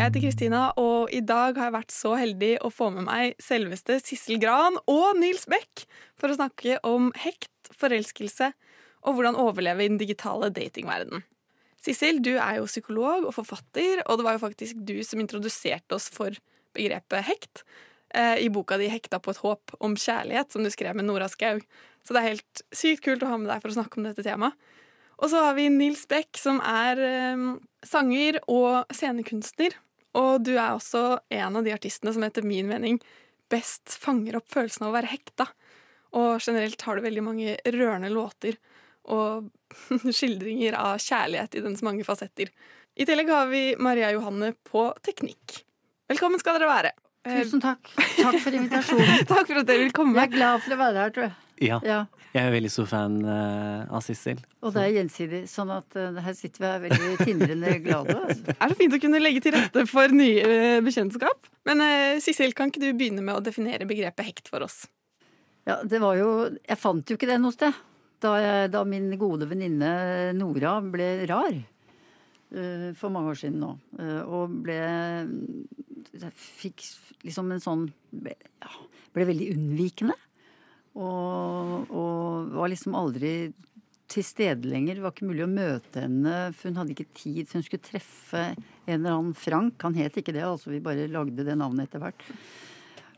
Jeg heter Kristina, og i dag har jeg vært så heldig å få med meg selveste Sissel Gran og Nils Beck for å snakke om hekt, forelskelse og hvordan overleve i den digitale datingverdenen. Sissel, du er jo psykolog og forfatter, og det var jo faktisk du som introduserte oss for begrepet hekt eh, i boka di 'Hekta på et håp om kjærlighet', som du skrev med Nora Skau. Så det er helt sykt kult å ha med deg for å snakke om dette temaet. Og så har vi Nils Beck, som er eh, sanger og scenekunstner. Og du er også en av de artistene som etter min mening best fanger opp følelsen av å være hekta. Og generelt har du veldig mange rørende låter og skildringer av kjærlighet i dens mange fasetter. I tillegg har vi Maria Johanne på teknikk. Velkommen skal dere være. Tusen takk. Takk for invitasjonen. takk for at dere vil komme. Jeg er glad for å være her, tror jeg. Ja. Ja. Jeg er veldig stor fan uh, av Sissel. Og det er gjensidig, sånn at uh, her sitter vi her veldig tindrende glade. Altså. Det er så fint å kunne legge til rette for nye uh, bekjentskap. Men uh, Sissel, kan ikke du begynne med å definere begrepet hekt for oss? Ja, det var jo Jeg fant jo ikke det noe sted. Da, jeg, da min gode venninne Nora ble rar. uh, for mange år siden nå. Uh, og ble Jeg fikk liksom en sånn ble, ja, ble veldig unnvikende. Og, og var liksom aldri til stede lenger. Det var ikke mulig å møte henne, for hun hadde ikke tid. For hun skulle treffe en eller annen Frank. Han het ikke det, altså vi bare lagde det navnet etter hvert.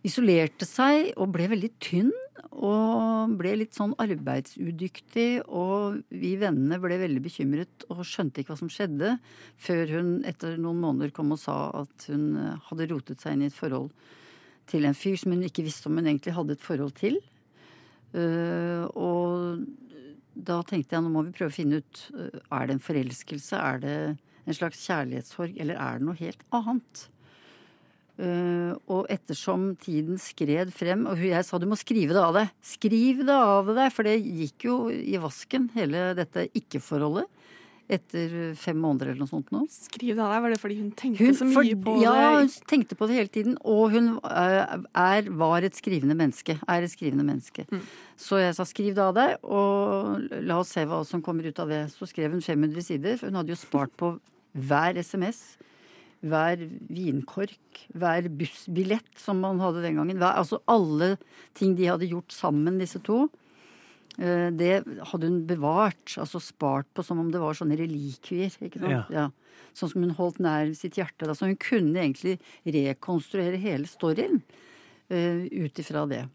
Isolerte seg og ble veldig tynn. Og ble litt sånn arbeidsudyktig. Og vi vennene ble veldig bekymret og skjønte ikke hva som skjedde, før hun etter noen måneder kom og sa at hun hadde rotet seg inn i et forhold til en fyr som hun ikke visste om hun egentlig hadde et forhold til. Uh, og da tenkte jeg nå må vi prøve å finne ut uh, er det en forelskelse, er det en slags kjærlighetssorg, eller er det noe helt annet? Uh, og ettersom tiden skred frem, og jeg sa du må skrive det av deg. Skriv det av deg, for det gikk jo i vasken, hele dette ikke-forholdet. Etter fem måneder eller noe sånt nå. Skriv det av deg, Var det fordi hun tenkte Hun, så mye for, på ja, hun tenkte på det hele tiden. Og hun eh, er, var et skrivende menneske. Er et skrivende menneske. Mm. Så jeg sa skriv det av deg, og la oss se hva som kommer ut av det. Så skrev hun 500 sider, for hun hadde jo spart på hver SMS. Hver vinkork, hver bussbillett som man hadde den gangen. Hver, altså alle ting de hadde gjort sammen, disse to. Eh, Det hadde hun bevart, altså spart på som om det var sånne relikvier. ikke sant? Ja. Ja. Sånn som hun holdt nær sitt hjerte. Da. Så hun kunne egentlig rekonstruere hele storyen uh, ut ifra det.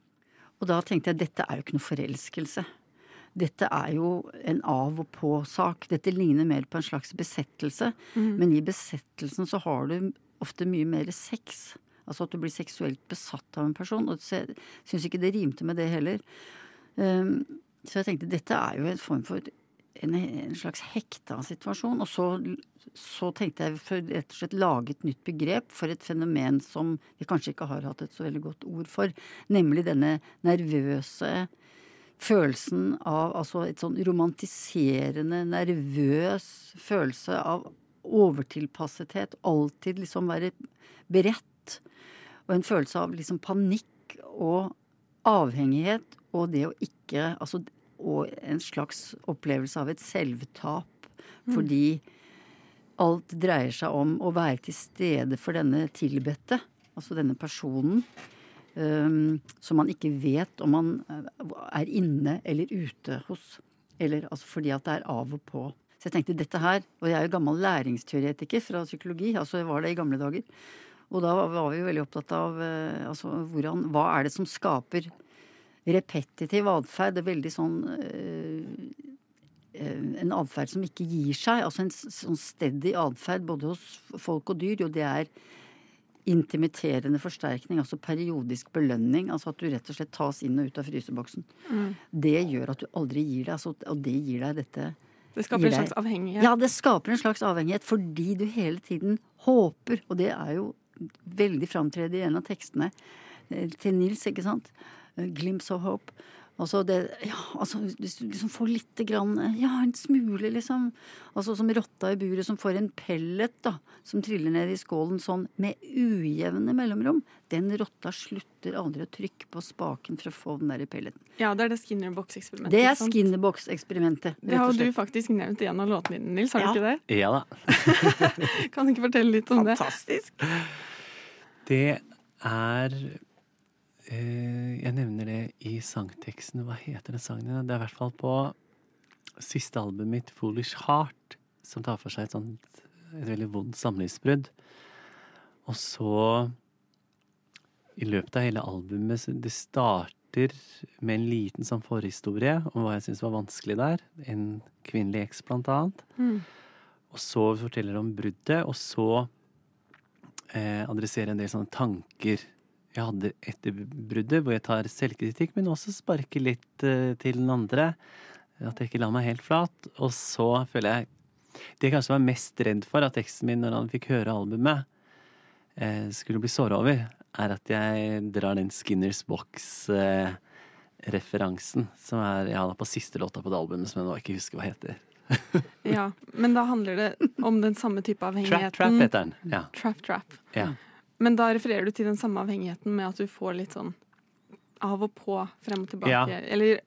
Og da tenkte jeg dette er jo ikke noe forelskelse. Dette er jo en av og på-sak. Dette ligner mer på en slags besettelse. Men i besettelsen så har du ofte mye mer sex. Altså at du blir seksuelt besatt av en person. Og jeg syns ikke det rimte med det heller. Um, så jeg tenkte dette er jo en form for en, en slags hekta situasjon. Og så, så tenkte jeg for rett og slett lage et nytt begrep for et fenomen som vi kanskje ikke har hatt et så veldig godt ord for. Nemlig denne nervøse følelsen av altså et sånn romantiserende, nervøs følelse av overtilpassethet. Alltid liksom være beredt. Og en følelse av liksom panikk og avhengighet og det å ikke Altså og en slags opplevelse av et selvtap. Fordi alt dreier seg om å være til stede for denne tilbedte, altså denne personen. Um, som man ikke vet om man eh, er inne eller ute hos. Eller altså fordi at det er av og på. Så jeg tenkte dette her, og jeg er jo gammel læringsteoretiker fra psykologi, altså jeg var det i gamle dager. Og da var vi jo veldig opptatt av eh, altså hvordan Hva er det som skaper repetitiv atferd? Er veldig sånn eh, En atferd som ikke gir seg. Altså en sånn steady atferd både hos folk og dyr. Jo, det er intimiterende forsterkning, altså periodisk belønning. Altså at du rett og slett tas inn og ut av fryseboksen. Det gjør at du aldri gir deg, altså, og det gir deg dette Det skaper en slags avhengighet. Ja, det skaper en slags avhengighet fordi du hele tiden håper, og det er jo veldig framtredende i en av tekstene eh, til Nils, ikke sant? Eh, Glimpse of hope. Altså det Ja, altså hvis du liksom får lite grann Ja, en smule, liksom. Altså som rotta i buret som får en pellet, da, som triller ned i skålen sånn med ujevne mellomrom. Den rotta slutter aldri å trykke på spaken for å få den der i pelleten. Ja, det er det Skinnerbox-eksperimentet. Det er? Skinnerbox-eksperimentet, Det har jo du faktisk nevnt i en av låtene dine, Nils. Har Ja. du ikke det? Ja da. Kan du ikke fortelle litt om det? Fantastisk. Det er eh, Jeg nevner det i sangteksten. Hva heter den sangen? din? Det er i hvert fall på siste albumet mitt, 'Foolish Heart', som tar for seg et sånt et veldig vondt samlivsbrudd. Og så i løpet av hele albumet så Det starter med en liten sånn forhistorie om hva jeg syns var vanskelig der. En kvinnelig eks, blant annet. Mm. Og så forteller det om bruddet, og så eh, adresserer en del sånne tanker jeg hadde etter bruddet, hvor jeg tar selvkritikk, men også sparker litt eh, til den andre. At jeg ikke la meg helt flat. Og så føler jeg Det jeg kanskje var mest redd for at teksten min når han fikk høre albumet, eh, skulle bli såra over, er at jeg drar den Skinners Box-referansen, som er ja, på siste låta på det albumet, som jeg nå ikke husker hva heter. Ja, Men da handler det om den samme type avhengigheten. Trap, trap heter den. Ja. Trap, trap. ja. Men da refererer du til den samme avhengigheten med at du får litt sånn av og på, frem og tilbake. Ja. Eller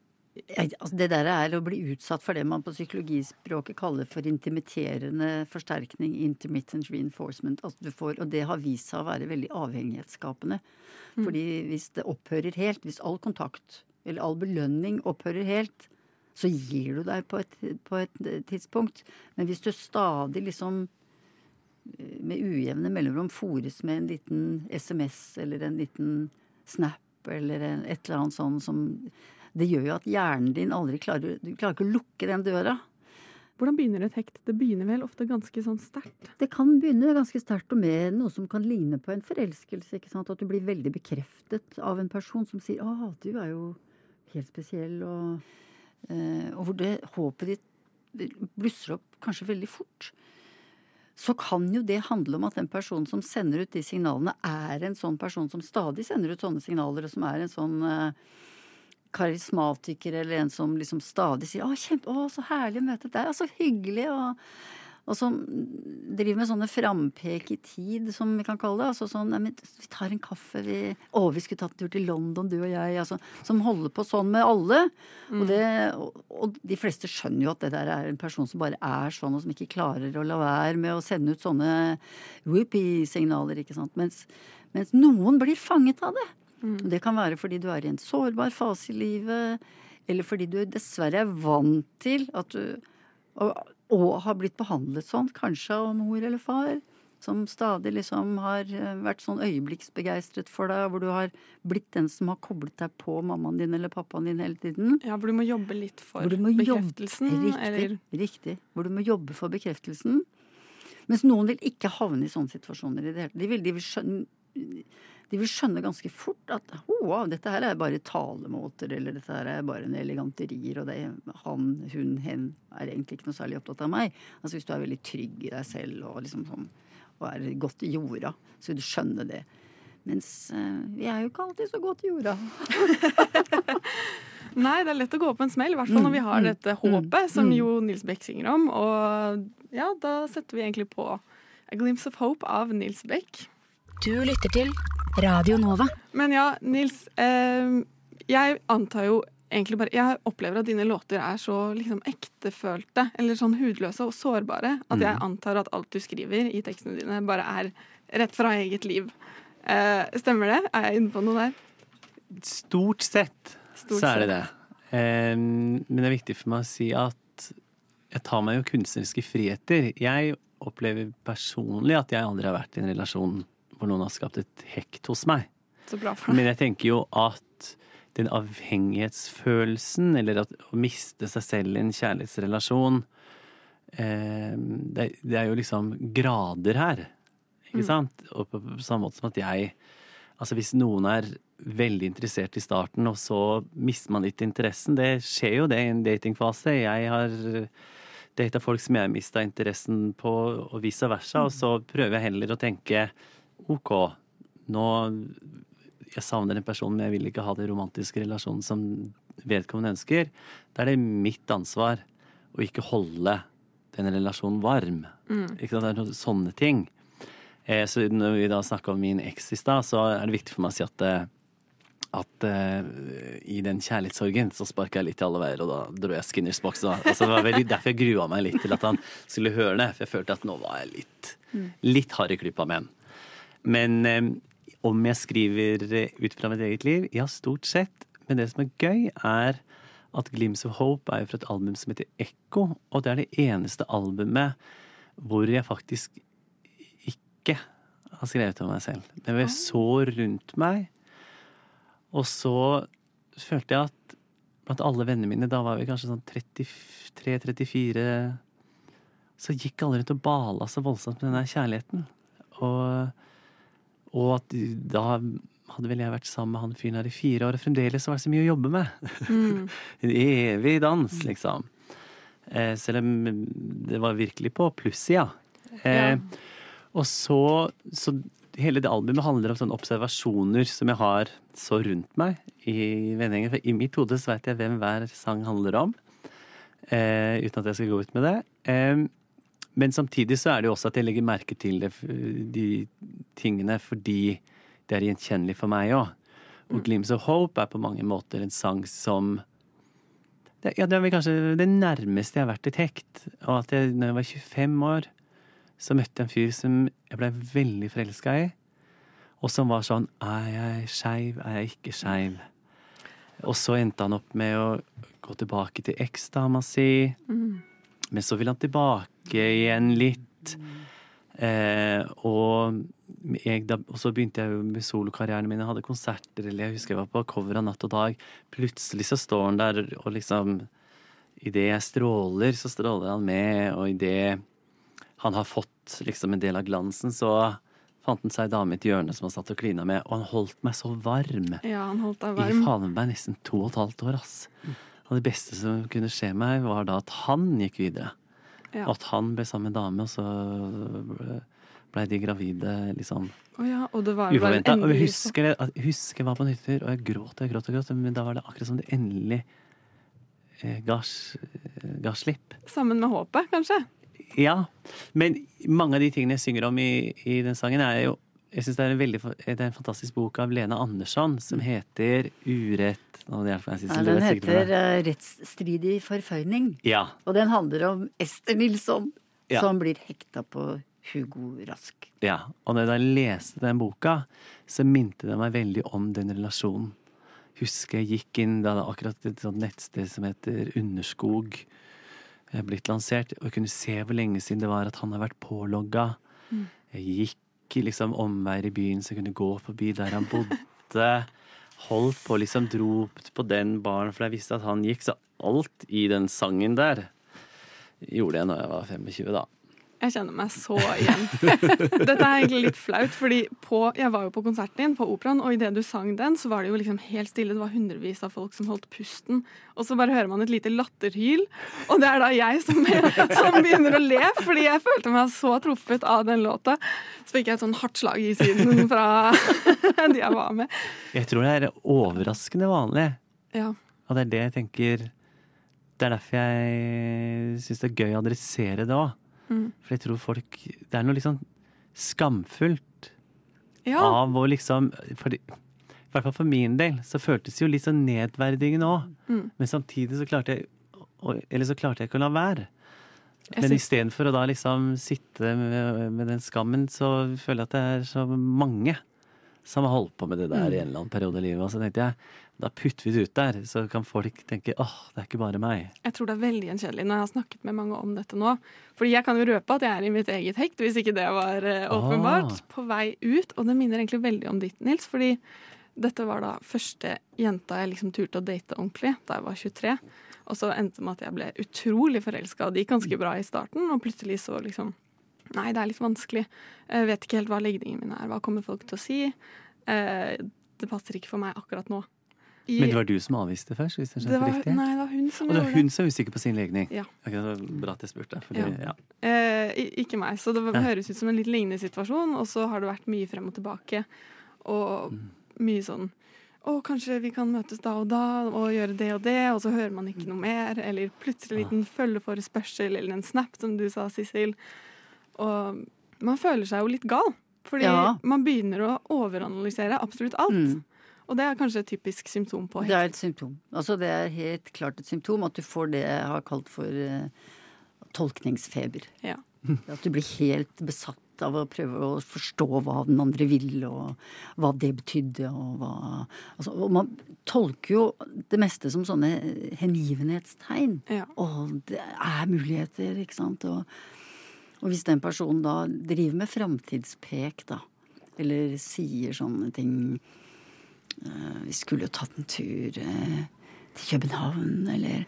Altså det der er å bli utsatt for det man på psykologispråket kaller for intimiterende forsterkning, intermittent reinforcement. Altså du får, og det har vist seg å være veldig avhengighetsskapende. Fordi hvis det opphører helt, hvis all kontakt eller all belønning opphører helt, så gir du deg på et, på et tidspunkt. Men hvis du stadig liksom med ujevne mellomrom fòres med en liten SMS eller en liten snap eller en, et eller annet sånn som Det gjør jo at hjernen din aldri klarer Du klarer ikke å lukke den døra. hvordan begynner et hekt? Det begynner vel ofte ganske sånn sterkt. Det kan begynne ganske sterkt og med noe som kan ligne på en forelskelse. ikke sant? At du blir veldig bekreftet av en person som sier 'Å, du er jo helt spesiell', og, eh, og hvor det håpet ditt blusser opp kanskje veldig fort. Så kan jo det handle om at den personen som sender ut de signalene, er en sånn person som stadig sender ut sånne signaler, og som er en sånn eh, karismatiker eller en som liksom stadig sier 'Å, kjempe, å så herlig å møte deg', og så hyggelig', og, og som driver med sånne frampek i tid, som vi kan kalle det. Altså sånn 'Nei, men vi tar en kaffe, vi Å, vi skulle tatt en tur til London, du og jeg', altså. Som holder på sånn med alle. Og, det, og, og de fleste skjønner jo at det der er en person som bare er sånn, og som ikke klarer å la være med å sende ut sånne whoopie-signaler, ikke sant. Mens, mens noen blir fanget av det. Og Det kan være fordi du er i en sårbar fase i livet, eller fordi du dessverre er vant til at du og, og har blitt behandlet sånn, kanskje av mor eller far, som stadig liksom har eh, vært sånn øyeblikksbegeistret for deg, hvor du har blitt den som har koblet deg på mammaen din eller pappaen din hele tiden. Ja, hvor du må jobbe litt for Hvor du må jobbe- bekreftelsen. Riktig, Eller riktig. Hvor du må jobbe for bekreftelsen. Mens noen vil ikke havne i sånne situasjoner i det hele tatt. De vil, de vil de vil skjønne ganske fort at oh, wow, dette her er bare talemåter, eller dette her er bare en eleganterier, og det, han, hun, hen er egentlig ikke noe særlig opptatt av meg. Altså Hvis du er veldig trygg i deg selv og liksom sånn, og er godt i jorda, så vil du skjønne det. Mens uh, vi er jo ikke alltid så godt i jorda. Nei, det er lett å gå på en smell, i hvert fall når vi har Mm, dette mm, håpet, som mm. jo Nils Beck synger om. Og ja, da setter vi egentlig på A Glimpse of Hope av Nils Beck. Du lytter til Radio Nova. Men ja, Nils, eh, jeg antar jo egentlig bare Jeg opplever at dine låter er så liksom ektefølte, eller sånn hudløse og sårbare, at jeg antar at alt du skriver i tekstene dine, bare er rett fra eget liv. Eh, stemmer det? Er jeg inne på noe der? Stort sett Stort så er det det. Eh, men det er viktig for meg å si at jeg tar meg jo kunstneriske friheter. Jeg opplever personlig at jeg aldri har vært i en relasjon hvor noen har skapt et hekt hos meg. Men jeg tenker jo at den avhengighetsfølelsen, eller at å miste seg selv i en kjærlighetsrelasjon eh, det, det er jo liksom grader her, ikke sant? Og på, på samme måte som at jeg Altså hvis noen er veldig interessert i starten, og så mister man litt interessen Det skjer jo det i en datingfase. Jeg har data folk som jeg mista interessen på, og vice versa. Og så prøver jeg heller å tenke OK, nå Jeg savner en person, men jeg vil ikke ha den romantiske relasjonen som vedkommende ønsker, da er det mitt ansvar å ikke holde den relasjonen varm. Ikke sant? Det er noen sånne ting. Eh, så når vi da snakka om min eks i stad, så er det viktig for meg å si at eh, at uh, i den kjærlighetssorgen så sparka jeg litt i alle veier, og da dro jeg Skinners boks. Altså, det var veldig, derfor jeg grua meg litt til at han skulle høre det. For jeg følte at nå var jeg litt, litt hard i klypa med han. Men eh, om jeg skriver eh, ut fra mitt eget liv? Ja, stort sett. Men det som er gøy, er at Glims of Hope er jo fra et album som heter Ekko, og det er det eneste albumet hvor jeg faktisk ikke har skrevet om meg selv. Men hvor jeg så rundt meg, og så følte jeg at blant alle vennene mine, da var vi kanskje sånn 33-34 Så gikk alle rundt og bala så voldsomt med den der kjærligheten. Og, og at da hadde vel jeg vært sammen med han fyren her i fire år, og fremdeles var det så mye å jobbe med. en evig dans, liksom. Eh, selv om det var virkelig på plussida. Eh, og så, så hele det albumet handler om sånne observasjoner som jeg har så rundt meg i vennegjengen. For i mitt hode så veit jeg hvem hver sang handler om, eh, uten at jeg skal gå ut med det. Eh, men samtidig så er det jo også at jeg legger merke til det, de tingene fordi det er gjenkjennelig for meg òg. Og 'Glims of Hope' er på mange måter en sang som det, ja, det er vel kanskje det nærmeste jeg har vært et hekt. Og at jeg, når jeg var 25 år, så møtte jeg en fyr som jeg ble veldig forelska i. Og som var sånn Er jeg skeiv? Er jeg ikke skeiv? Og så endte han opp med å gå tilbake til eksdama si. Men så ville han tilbake igjen litt. Eh, og, jeg, da, så begynte jeg jo med solokarrieren min. Jeg hadde konserter, eller jeg husker jeg var på cover av Natt og Dag. Plutselig så står han der, og liksom Idet jeg stråler, så stråler han med, og idet han har fått liksom en del av glansen, så fant han seg ei dame i et hjørne som han satt og klina med, og han holdt meg så varm. Ja, han holdt deg I varm. faen meg nesten to og et halvt år, ass. Og det beste som kunne skje meg, var da at han gikk videre. Ja. At han ble sammen med dame, og så blei de gravide, liksom. oh ja, og det var Uforventa. Og jeg husker, jeg husker jeg var på nytter, og jeg gråt og jeg gråt og gråt, men da var det akkurat som det endelig eh, eh, ga slipp. Sammen med håpet, kanskje. Ja, men mange av de tingene jeg synger om i, i den sangen, er jo jeg synes det er, en veldig, det er en fantastisk bok av Lena Andersson som heter 'Urett'. og det er jeg Ja, den er heter det. eh, 'Rettsstridig forføyning'. Ja. Og den handler om Ester Nilsson, Ja. som blir hekta på Hugo Rask. Ja, og da jeg leste den boka, så minte det meg veldig om den relasjonen. Husker jeg gikk inn da det akkurat et sånt nettsted som heter Underskog eh, blitt lansert, og jeg kunne se hvor lenge siden det var at han har vært pålogga. Jeg gikk liksom omveier i byen så jeg kunne gå forbi der han bodde. Holdt på, liksom dro på den baren, for jeg visste at han gikk. Så alt i den sangen der gjorde jeg når jeg var 25, da. Jeg kjenner meg så igjen. Dette er egentlig litt flaut, fordi på, jeg var jo på konserten din på operaen, og idet du sang den, så var det jo liksom helt stille. Det var hundrevis av folk som holdt pusten. Og så bare hører man et lite latterhyl, og det er da jeg som, som begynner å le, fordi jeg følte meg så truffet av den låta. Så fikk jeg et sånn hardt slag i siden fra de jeg var med. Jeg tror det er overraskende vanlig. Ja. Og det er det jeg tenker Det er derfor jeg syns det er gøy å adressere det òg. Mm. For jeg tror folk Det er noe sånn skamfullt ja. av å liksom for, I hvert fall for min del så føltes det jo litt sånn nedverdigende òg. Mm. Men samtidig så klarte jeg Eller så klarte jeg ikke å la være. Jeg Men istedenfor å da liksom sitte med, med den skammen, så føler jeg at det er så mange som har holdt på med det der i en eller annen periode i livet. Og så tenkte jeg da putter vi det ut der, så kan folk tenke åh, det er ikke bare meg. Jeg tror det er veldig gjenkjennelig når jeg har snakket med mange om dette nå. Fordi jeg kan jo røpe at jeg er i mitt eget hekt, hvis ikke det var eh, åpenbart. Ah. På vei ut. Og det minner egentlig veldig om ditt, Nils. Fordi dette var da første jenta jeg liksom turte å date ordentlig da jeg var 23. Og så endte det med at jeg ble utrolig forelska, og det gikk ganske bra i starten. Og plutselig så liksom Nei, det er litt vanskelig. Jeg vet ikke helt hva legningen min er. Hva kommer folk til å si? Eh, det passer ikke for meg akkurat nå. I- Men det var du som avviste først, hvis jeg det var, riktig? Nei, det var hun som Og det var hun som var usikker på sin legning? Ja. Okay, det var bra at jeg spurte. Fordi, Ja. ja. Eh, ikke meg. Så det høres ut som en litt lignende situasjon. Og så har det vært mye frem og tilbake. Og Mm. mye sånn å, kanskje vi kan møtes da og da og gjøre det og det, og så hører man ikke noe mer. Eller plutselig en liten følgeforespørsel eller en snap, som du sa, Sissel. Og man føler seg jo litt gal. Fordi Ja. man begynner å overanalysere absolutt alt. Mm. Og det er kanskje et typisk symptom på Det er et symptom. Altså det er helt klart et symptom at du får det jeg har kalt for uh, tolkningsfeber. Ja. At du blir helt besatt av å prøve å forstå hva den andre vil, og hva det betydde, og hva altså, Og man tolker jo det meste som sånne hengivenhetstegn. Ja. Og det er muligheter, ikke sant. Og, og hvis den personen da driver med framtidspek, da, eller sier sånne ting eh, Vi skulle jo tatt en tur eh, til København, eller,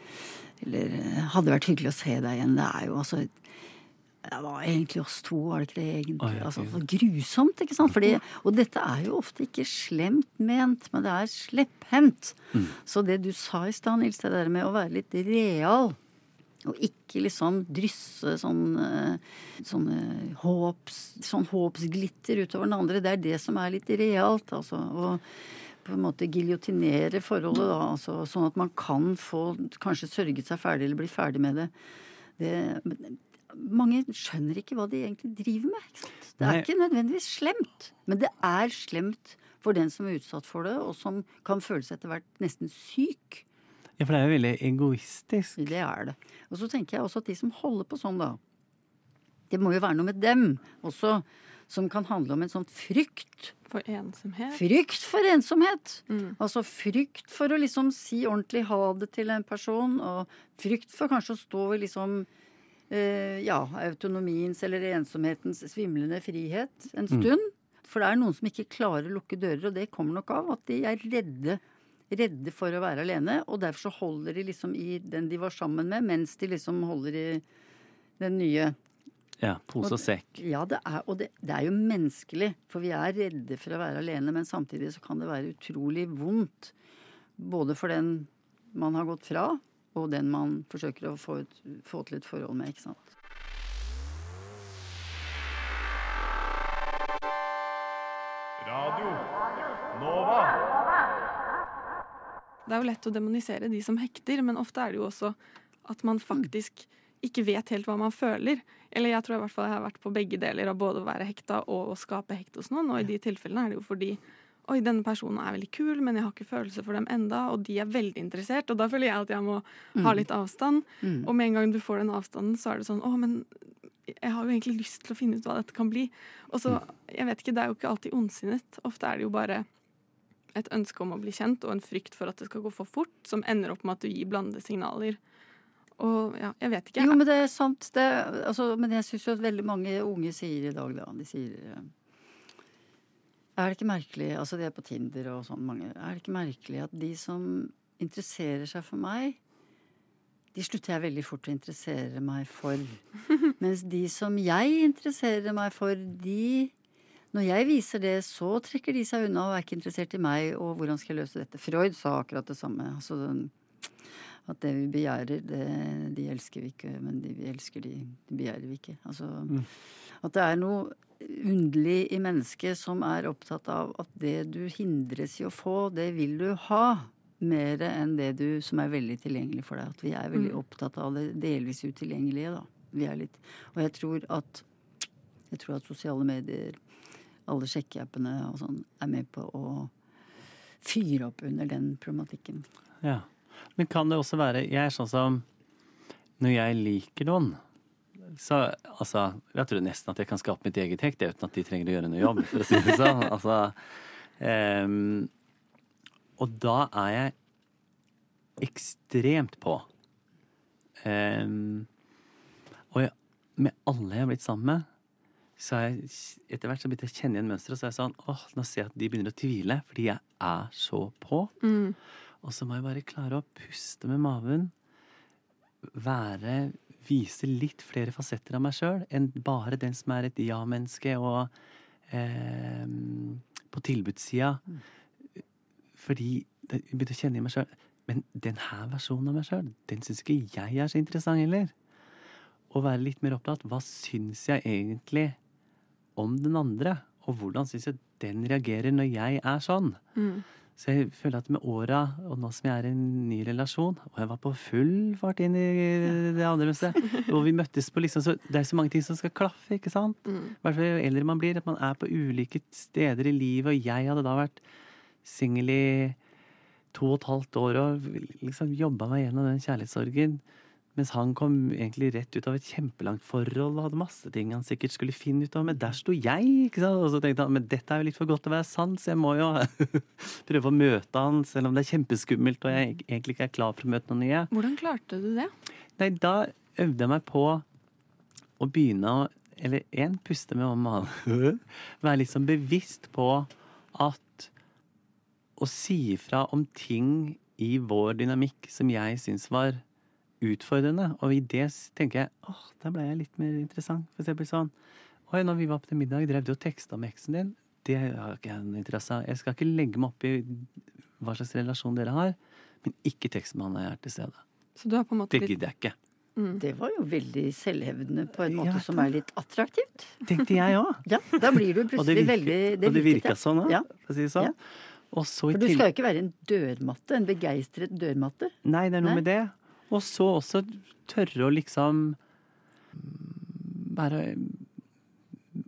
eller eh, hadde vært hyggelig å se deg igjen. Det er jo altså det var egentlig oss to, var det ikke det egentlig? Oi, altså, så grusomt, ikke sant? Fordi, og dette er jo ofte ikke slemt ment, men det er slepphendt. Så det du sa i stad, Nils, det der med å være litt real, og ikke liksom drysse sånn, sånn, håps, sånn håpsglitter utover den andre, det er det som er litt realt, altså. Og på en måte giljotinere forholdet, da, altså, sånn at man kan få kanskje sørget seg ferdig eller bli ferdig med det. det mange skjønner ikke hva de egentlig driver med. Ikke sant? Det er Nei. ikke nødvendigvis slemt, men det er slemt for den som er utsatt for det, og som kan føle seg etter hvert nesten syk. Ja, for det er jo veldig egoistisk. Det er det. Og så tenker jeg også at de som holder på sånn, da Det må jo være noe med dem også, som kan handle om en sånn frykt. For ensomhet. Frykt for ensomhet! Mm. Altså frykt for å liksom si ordentlig ha det til en person, og frykt for kanskje å stå i liksom eh, ja, autonomiens eller ensomhetens svimlende frihet en stund. For det er noen som ikke klarer å lukke dører, og det kommer nok av at de er redde. Redde for å være alene, og derfor så holder de liksom i den de var sammen med, mens de liksom holder i den nye. Ja, pose og sekk. Ja, det er, og det, det er jo menneskelig, for vi er redde for å være alene, men samtidig så kan det være utrolig vondt. Både for den man har gått fra, og den man forsøker å få, ut, få til et forhold med, ikke sant. Det er jo lett å demonisere de som hekter, men ofte er det jo også at man faktisk ikke vet helt hva man føler. Eller jeg tror i hvert fall jeg har vært på begge deler av både å være hekta og å skape hekt hos noen. Og i de tilfellene er det jo fordi Oi, denne personen er veldig kul, men jeg har ikke følelser for dem enda, og de er veldig interessert, og da føler jeg at jeg må ha litt avstand. Mm. Og med en gang du får den avstanden, så er det sånn Å, men jeg har jo egentlig lyst til å finne ut hva dette kan bli. Og så, jeg vet ikke, det er jo ikke alltid ondsinnet. Ofte er det jo bare et ønske om å bli kjent og en frykt for at det skal gå for fort, som ender opp med at du gir blandede signaler. Og ja, jeg vet ikke. Jo, men det er sant. Det, altså, men jeg syns jo at veldig mange unge sier i dag, da De sier eh, Er det ikke merkelig Altså, de er på Tinder og sånn, mange. Er det ikke merkelig at de som interesserer seg for meg, de slutter jeg veldig fort å interessere meg for. Mens de som jeg interesserer meg for, de Når jeg viser det, så trekker de seg unna og er ikke interessert i meg, og hvordan skal jeg løse dette? Freud sa akkurat det samme. Altså den at det vi begjærer, det, de elsker vi ikke, men de vi elsker, de, de begjærer vi ikke. Altså, At det er noe underlig i mennesket som er opptatt av at det du hindres i å få, det vil du ha. Mer enn det du som er veldig tilgjengelig for deg. At vi er veldig opptatt av det delvis utilgjengelige, da. Vi er litt Og jeg tror at jeg tror at sosiale medier, alle sjekkeappene og sånn, er med på å fyre opp under den problematikken. Ja. Men kan det også være Jeg er sånn som Når jeg liker noen, så altså Jeg tror nesten at jeg kan skape mitt eget hekt uten at de trenger å gjøre noe jobb, for å si det sånn. Altså, um, og da er jeg ekstremt på. Um, og jeg, med alle jeg har blitt sammen med, så jeg etter hvert så begynte jeg å kjenne igjen mønsteret. Så er jeg sånn åh, nå ser jeg at de begynner å tvile, fordi jeg er så på. Mm. Og så må jeg bare klare å puste med maven. Være Vise litt flere fasetter av meg sjøl enn bare den som er et ja-menneske og eh, på tilbudssida. Fordi jeg begynte å kjenne i meg sjøl Men den her versjonen av meg sjøl, den syns ikke jeg er så interessant heller. Å være litt mer opptatt. Hva syns jeg egentlig om den andre? Og hvordan syns jeg den reagerer når jeg er sånn? Mm. Så jeg føler at med åra, og nå som jeg er i en ny relasjon Og jeg var på full fart inn i det andre huset. Og vi møttes på liksom så Det er så mange ting som skal klaffe, ikke sant? I hvert fall jo eldre man blir, at man er på ulike steder i livet. Og jeg hadde da vært singel i to og et halvt år og liksom jobba meg gjennom den kjærlighetssorgen. Mens han kom egentlig rett ut av et kjempelangt forhold og hadde masse ting han sikkert skulle finne ut av. Men der sto jeg! ikke sant? Og så tenkte han men dette er jo litt for godt til å være sant, så jeg må jo prøve å møte han, selv om det er kjempeskummelt og jeg egentlig ikke er klar for å møte noen nye. Hvordan klarte du det? Nei, da øvde jeg meg på å begynne å Eller én, puste med magen. Være sånn bevisst på at å si ifra om ting i vår dynamikk som jeg syns var utfordrende. Og i det tenker jeg åh, da ble jeg litt mer interessant. For eksempel sånn Oi, når vi var på til middag, drev du og teksta med eksen din? Det har ikke jeg noen interesse av. Jeg skal ikke legge meg opp i hva slags relasjon dere har, men ikke tekst med han når jeg er til stede. Så du har på en måte Det gidder jeg ikke. Det var jo veldig selvhevdende på en måte Ja, som er litt attraktivt. Tenkte jeg òg. Ja, da blir du Og det plutselig virker, veldig og det virka sånn òg, Ja. for å si det sånn. Ja. Og så i For du skal jo ikke være en dørmatte, en begeistret dørmatte. Nei, det er noe Nei. med det. Og så også tørre å liksom mm, være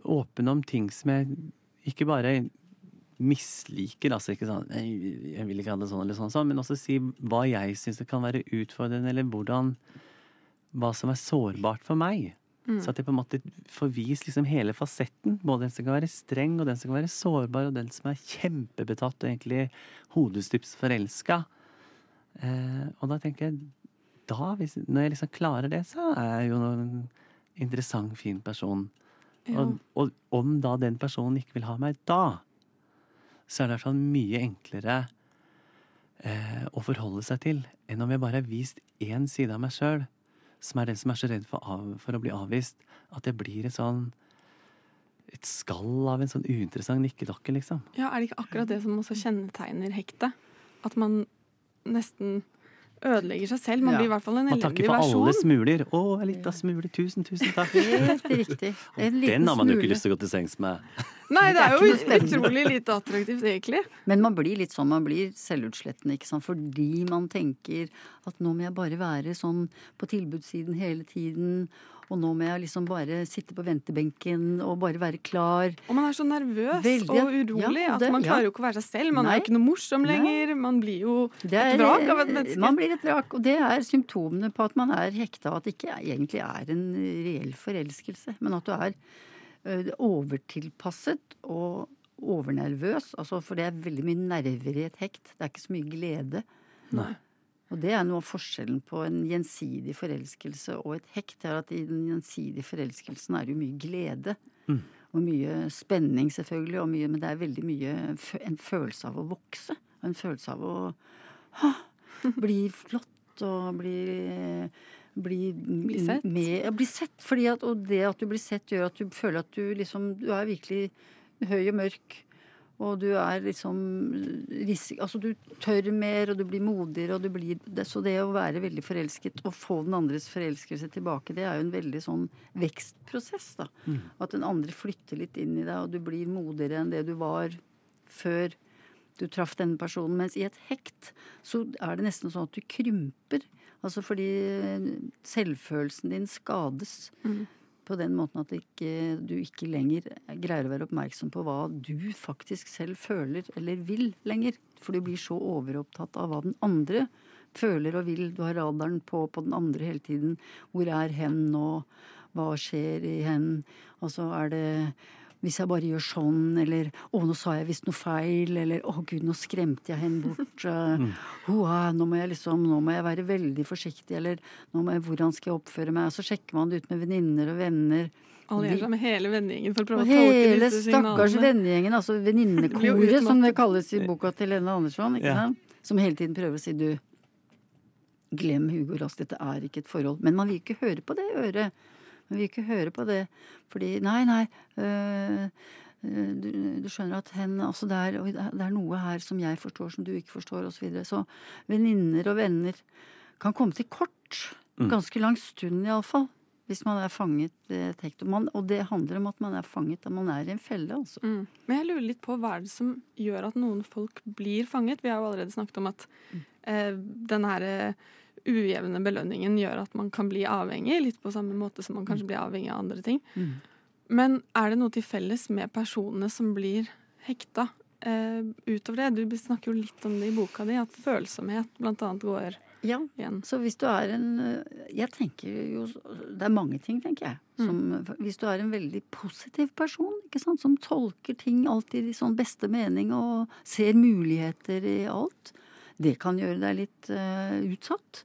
åpen om ting som jeg ikke bare misliker, altså ikke sånn «Nei, Jeg vil ikke ha det sånn eller sånn, sånn men også si hva jeg syns kan være utfordrende, eller hvordan Hva som er sårbart for meg. Så at jeg på en måte får vist liksom hele fasetten. Både den som kan være streng, og den som kan være sårbar, og den som er kjempebetatt og egentlig hodestups forelska. Eh, og da tenker jeg da, hvis, Når jeg liksom klarer det, så er jeg jo en interessant, fin person. Ja. Og, og om da den personen ikke vil ha meg da, så er det i hvert fall mye enklere eh, å forholde seg til enn om jeg bare har vist én side av meg sjøl, som er den som er så redd for, av, for å bli avvist, at jeg blir et sånn et skall av en sånn uinteressant nikkedokke, liksom. Ja, Er det ikke akkurat det som også kjennetegner hektet? At man nesten ødelegger seg selv. Man blir i hvert fall en elendig versjon. Man takker for alle smuler. Å, en lita smule. Tusen, tusen takk. Helt riktig. En liten Den har man jo ikke lyst til å gå til sengs med. Nei, det Det er er jo utrolig lite attraktivt, egentlig. Men man blir litt sånn, man blir selvutslettende, ikke sant. Fordi man tenker at nå må jeg bare være sånn på tilbudssiden hele tiden. Og nå må jeg liksom bare sitte på ventebenken og bare være klar. Og man er så nervøs Veldig, og urolig Ja, at det- man ja. klarer jo ikke å være seg selv. Man er jo ikke noe morsom Nei. lenger. Man blir jo Det et vrak av et menneske. Man blir et vrak, og det er symptomene på at man er hekta, og at det ikke egentlig er en reell forelskelse, men at du er overtilpasset og overnervøs. Altså, for det er veldig mye nerver i et hekt. Det er ikke så mye glede. Nei. Og det er noe av forskjellen på en gjensidig forelskelse og et hekt. er at I den gjensidige forelskelsen er det jo mye glede. Mm. Og mye spenning, selvfølgelig, og mye, men det er veldig mye en følelse av å vokse. En følelse av å ha, bli flott og bli bli, Bli sett. Med, ja, bli sett. Fordi at, og det at du blir sett, gjør at du føler at du liksom Du er virkelig høy og mørk. Og du er liksom risik... Altså du tør mer, og du blir modigere, og du blir det, Så det å være veldig forelsket og få den andres forelskelse tilbake, det er jo en veldig sånn vekstprosess, da. At den andre flytter litt inn i deg, og du blir modigere enn det du var før du traff denne personen. Mens i et hekt så er det nesten sånn at du krymper. Altså fordi selvfølelsen din skades. På den måten at ikke, du ikke lenger greier å være oppmerksom på hva du faktisk selv føler eller vil lenger. For du blir så overopptatt av hva den andre føler og vil. Du har radaren på på den andre hele tiden. Hvor er hen nå? Hva skjer i hen? Og så er det hvis jeg bare gjør sånn, eller 'Å, nå sa jeg visst noe feil', eller 'Å, gud, nå skremte jeg henne bort'. eh, «Hoa, nå må jeg liksom, nå må jeg være veldig forsiktig, eller nå må jeg, 'Hvordan skal jeg oppføre meg?' Og så sjekker man det ut med venninner og venner. Allierer seg med hele vennegjengen for å prøve å tolke hele disse stakkars signalene. vennegjengen, altså Det blir jo venninnekoret, som det kalles i boka til Lene Andersson, ikke Ja. sant? Som hele tiden prøver å si 'du, glem Hugo Rask, dette er ikke et forhold'. Men man vil ikke høre på det øret. Man vil ikke høre på det, fordi Nei, nei. øh, øh, du, du skjønner at hen altså det, er, det er- noe her som jeg forstår, som du ikke forstår, osv. Så, videre. så venninner og venner kan komme til kort. Mm. Ganske lang stund, iallfall. hvis man er fanget et hekt. Og, man, og det handler om at man er fanget, at man er i en felle, altså. Mm. Men jeg lurer litt på hva er det som gjør at noen folk blir fanget? Vi har jo allerede snakket om at eh, den her eh, ujevne belønningen gjør at man kan bli avhengig, litt på samme måte som man kanskje blir avhengig av andre ting. Mm. Men er det noe til felles med personene som blir hekta? Eh, utover det, du snakker jo litt om det i boka di, at følsomhet blant annet går Ja, igjen. Så hvis du er en Jeg tenker jo Det er mange ting, tenker jeg. Som, Hvis du er en veldig positiv person, ikke sant, som tolker ting alltid i sånn beste mening og ser muligheter i alt, det kan gjøre deg litt uh, utsatt.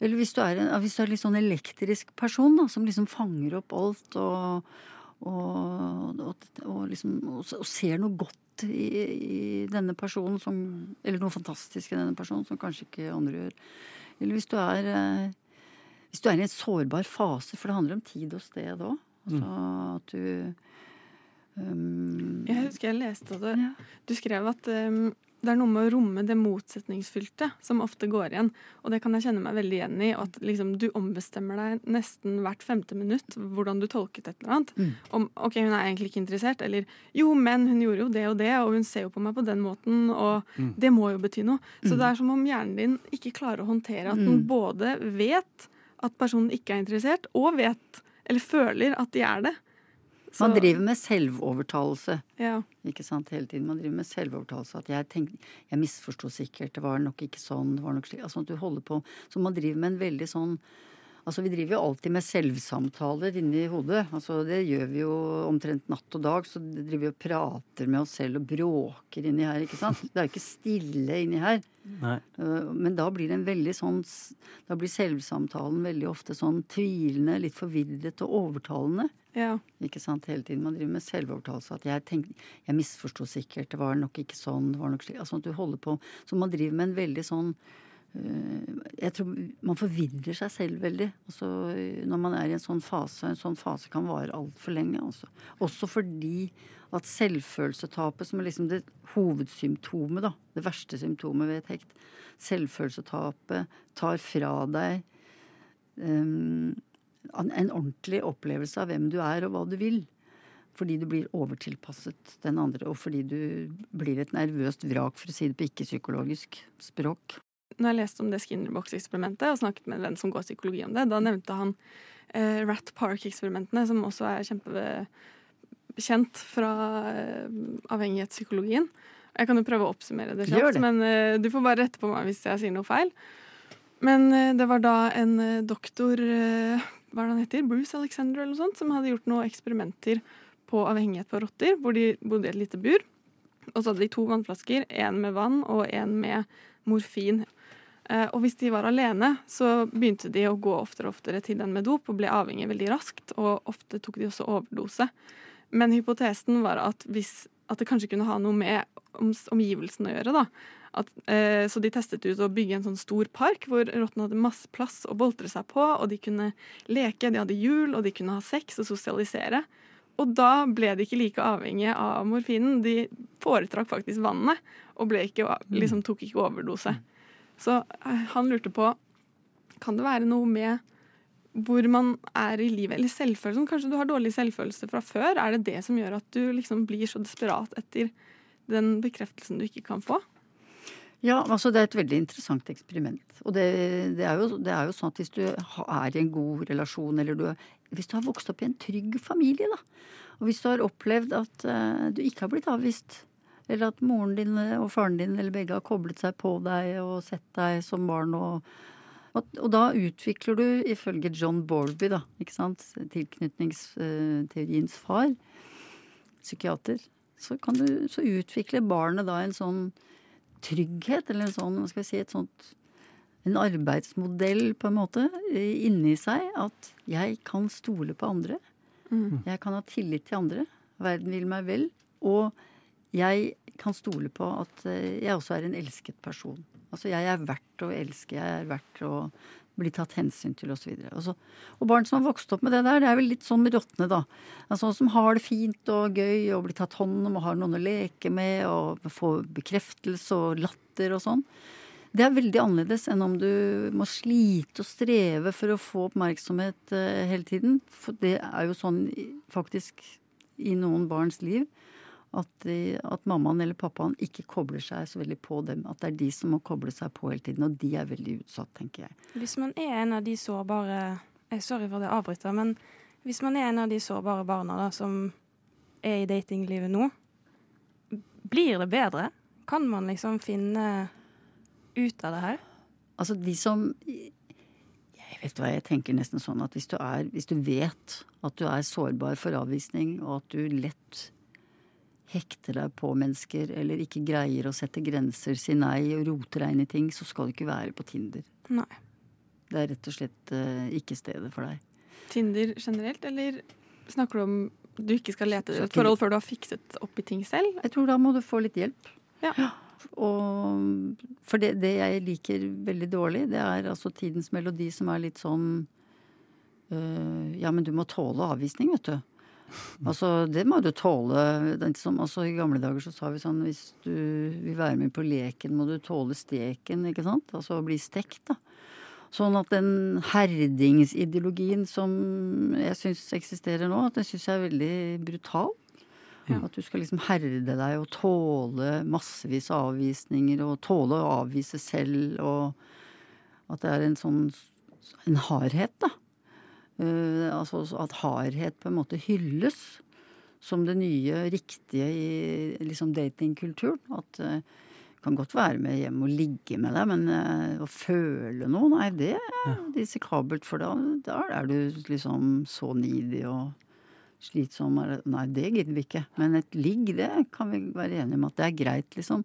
Eller hvis du er en hvis du er litt sånn elektrisk person, da, som liksom fanger opp alt og, og, og, og liksom ser noe godt i, i denne personen som Eller noe fantastisk i denne personen som kanskje ikke andre gjør. Eller hvis du er eh, Hvis du er i en sårbar fase, for det handler om tid og sted òg. Altså at du um, Jeg husker jeg leste det. du, Ja. du skrev at um, det er noe med å romme det motsetningsfylte som ofte går igjen. Og det kan jeg kjenne meg veldig igjen i. At liksom, du ombestemmer deg nesten hvert femte minutt hvordan du tolket et eller annet. Mm. Om ok, hun er egentlig ikke interessert, eller jo, men hun gjorde jo det og det, og hun ser jo på meg på den måten, og Mm. det må jo bety noe. Så Mm. det er som om hjernen din ikke klarer å håndtere at den Mm. både vet at personen ikke er interessert, og vet, eller føler at de er det. Man driver med selvovertalelse. ja. Ikke sant, hele tiden. Man driver med selvovertalelse. At jeg tenkte, jeg misforsto sikkert, det var nok ikke sånn, det var nok slik. Altså at du holder på Så man driver med en veldig sånn Altså vi driver jo alltid med selvsamtaler inni hodet. Altså det gjør vi jo omtrent natt og dag. Så driver vi og prater med oss selv og bråker inni her, ikke sant. Det er jo ikke stille inni her. Nei. Øh, Men da blir det en veldig sånn Da blir selvsamtalen veldig ofte sånn tvilende, litt forvirret og overtalende. ja. Ikke sant, hele tiden. Man driver med selvovertalelse. At jeg tenkte, jeg misforsto sikkert, det var nok ikke sånn, det var nok slik. Altså at du holder på Så man driver med en veldig sånn Jeg tror man forvirrer seg selv veldig. Altså når man er i en sånn fase. En sånn fase kan vare altfor lenge. Altså. Også fordi at selvfølelsetapet, som er liksom det hovedsymptomet, da. Det verste symptomet ved et hekt. Selvfølelsetapet tar fra deg en en ordentlig opplevelse av hvem du er og hva du vil. Fordi du blir overtilpasset den andre, og fordi du blir et nervøst vrak, for å si det på ikke-psykologisk språk. Når jeg leste om det Skinnerbox-eksperimentet og snakket med en venn som går psykologi om det, da nevnte han eh, Rat Park-eksperimentene, som også er kjempekjent fra eh, avhengighetspsykologien. Jeg kan jo prøve å oppsummere det kjapt, men eh, du får bare rette på meg hvis jeg sier noe feil. Men eh, det var da en eh, doktor, eh, hva er det han heter, Bruce Alexander eller noe sånt, som hadde gjort noen eksperimenter på avhengighet på rotter, hvor de bodde i et lite bur. Og så hadde de to vannflasker, én med vann og én med morfin. Eh, Og hvis de var alene, så begynte de å gå oftere og oftere til den med dop og ble avhengig veldig raskt, og ofte tok de også overdose. Men hypotesen var at, hvis, at det kanskje kunne ha noe med omgivelsene å gjøre. da. At, eh, så de testet ut å bygge en sånn stor park hvor rottene hadde masse plass å boltre seg på, og de kunne leke, de hadde hjul, og de kunne ha sex og sosialisere. Og da ble de ikke like avhengige av morfinen. De foretrakk faktisk vannet, og ikke, liksom, tok ikke overdose. Så eh, han lurte på Kan det være noe med hvor man er i livet, eller selvfølelsen? Kanskje du har dårlig selvfølelse fra før? Er det det som gjør at du liksom blir så desperat etter den bekreftelsen du ikke kan få? Ja, altså det er et veldig interessant eksperiment. Og det, det, er, jo, det er jo sånn at hvis du er i en god relasjon, eller du, hvis du har vokst opp i en trygg familie, da, og hvis du har opplevd at uh, du ikke har blitt avvist, eller at moren din og faren din eller begge har koblet seg på deg og sett deg som barn og og, da utvikler du, ifølge John Borby, da, ikke sant, tilknytningsteoriens far, psykiater, så, kan du, så utvikler barnet da en sånn trygghet, eller en sånn, hva skal vi si, et sånt en arbeidsmodell på en måte eh, inni seg at jeg kan stole på andre. Jeg kan ha tillit til andre. Verden vil meg vel. Og jeg kan stole på at eh, jeg også er en elsket person. Altså jeg er verdt å elske, jeg er verdt å bli tatt hensyn til osv. Og, så- og barn som har vokst opp med det der, det er vel litt sånn rottene, da. Altså, som har det fint og gøy og blir tatt hånd om og har noen å leke med og får bekreftelse og latter og sånn. Det er veldig annerledes enn om du må slite og streve for å få oppmerksomhet eh, hele tiden. For det er jo sånn faktisk i noen barns liv at, de, at mammaen eller pappaen ikke kobler seg så veldig på dem. At det er de som må koble seg på hele tiden, og de er veldig utsatt, tenker jeg. Hvis man er en av de sårbare eh, Sorry for det jeg avbryter, men hvis man er en av de sårbare barna da, som er i datinglivet nå, blir det bedre? Kan man liksom finne ut av det her? Altså de som Jeg vet hva, jeg tenker nesten sånn at hvis du, er, hvis du vet at du er sårbar for avvisning, og at du lett hekter deg på mennesker, eller ikke greier å sette grenser, si nei og roter deg inn i ting, så skal du ikke være på Tinder. Nei. Det er rett og slett uh, ikke stedet for deg. Tinder generelt, eller snakker du om du ikke skal lete etter et forhold før du har fikset opp i ting selv? Jeg tror da må du få litt hjelp. Ja. Og, for det, det jeg liker veldig dårlig, det er altså tidens melodi som er litt sånn øh, Ja, men du må tåle avvisning, vet du. Altså, det må du tåle. Som, altså, I gamle dager så sa vi sånn hvis du vil være med på leken, må du tåle steken, ikke sant? Altså bli stekt, da. Sånn at den herdingsideologien som jeg syns eksisterer nå, at den syns jeg er veldig brutal. At du skal liksom herde deg og tåle massevis av avvisninger, og tåle å avvise selv, og at det er en sånn en hardhet, da. Eh, altså at hardhet på en måte hylles som det nye riktige i liksom datingkulturen. At det kan godt være med hjem og ligge med deg, men eh, å føle noe, nei, det er risikabelt, for da, da er du liksom så needy og slitsom. Nei, det gidder vi ikke. Men et ligg, det kan vi være enige om at det er greit, liksom.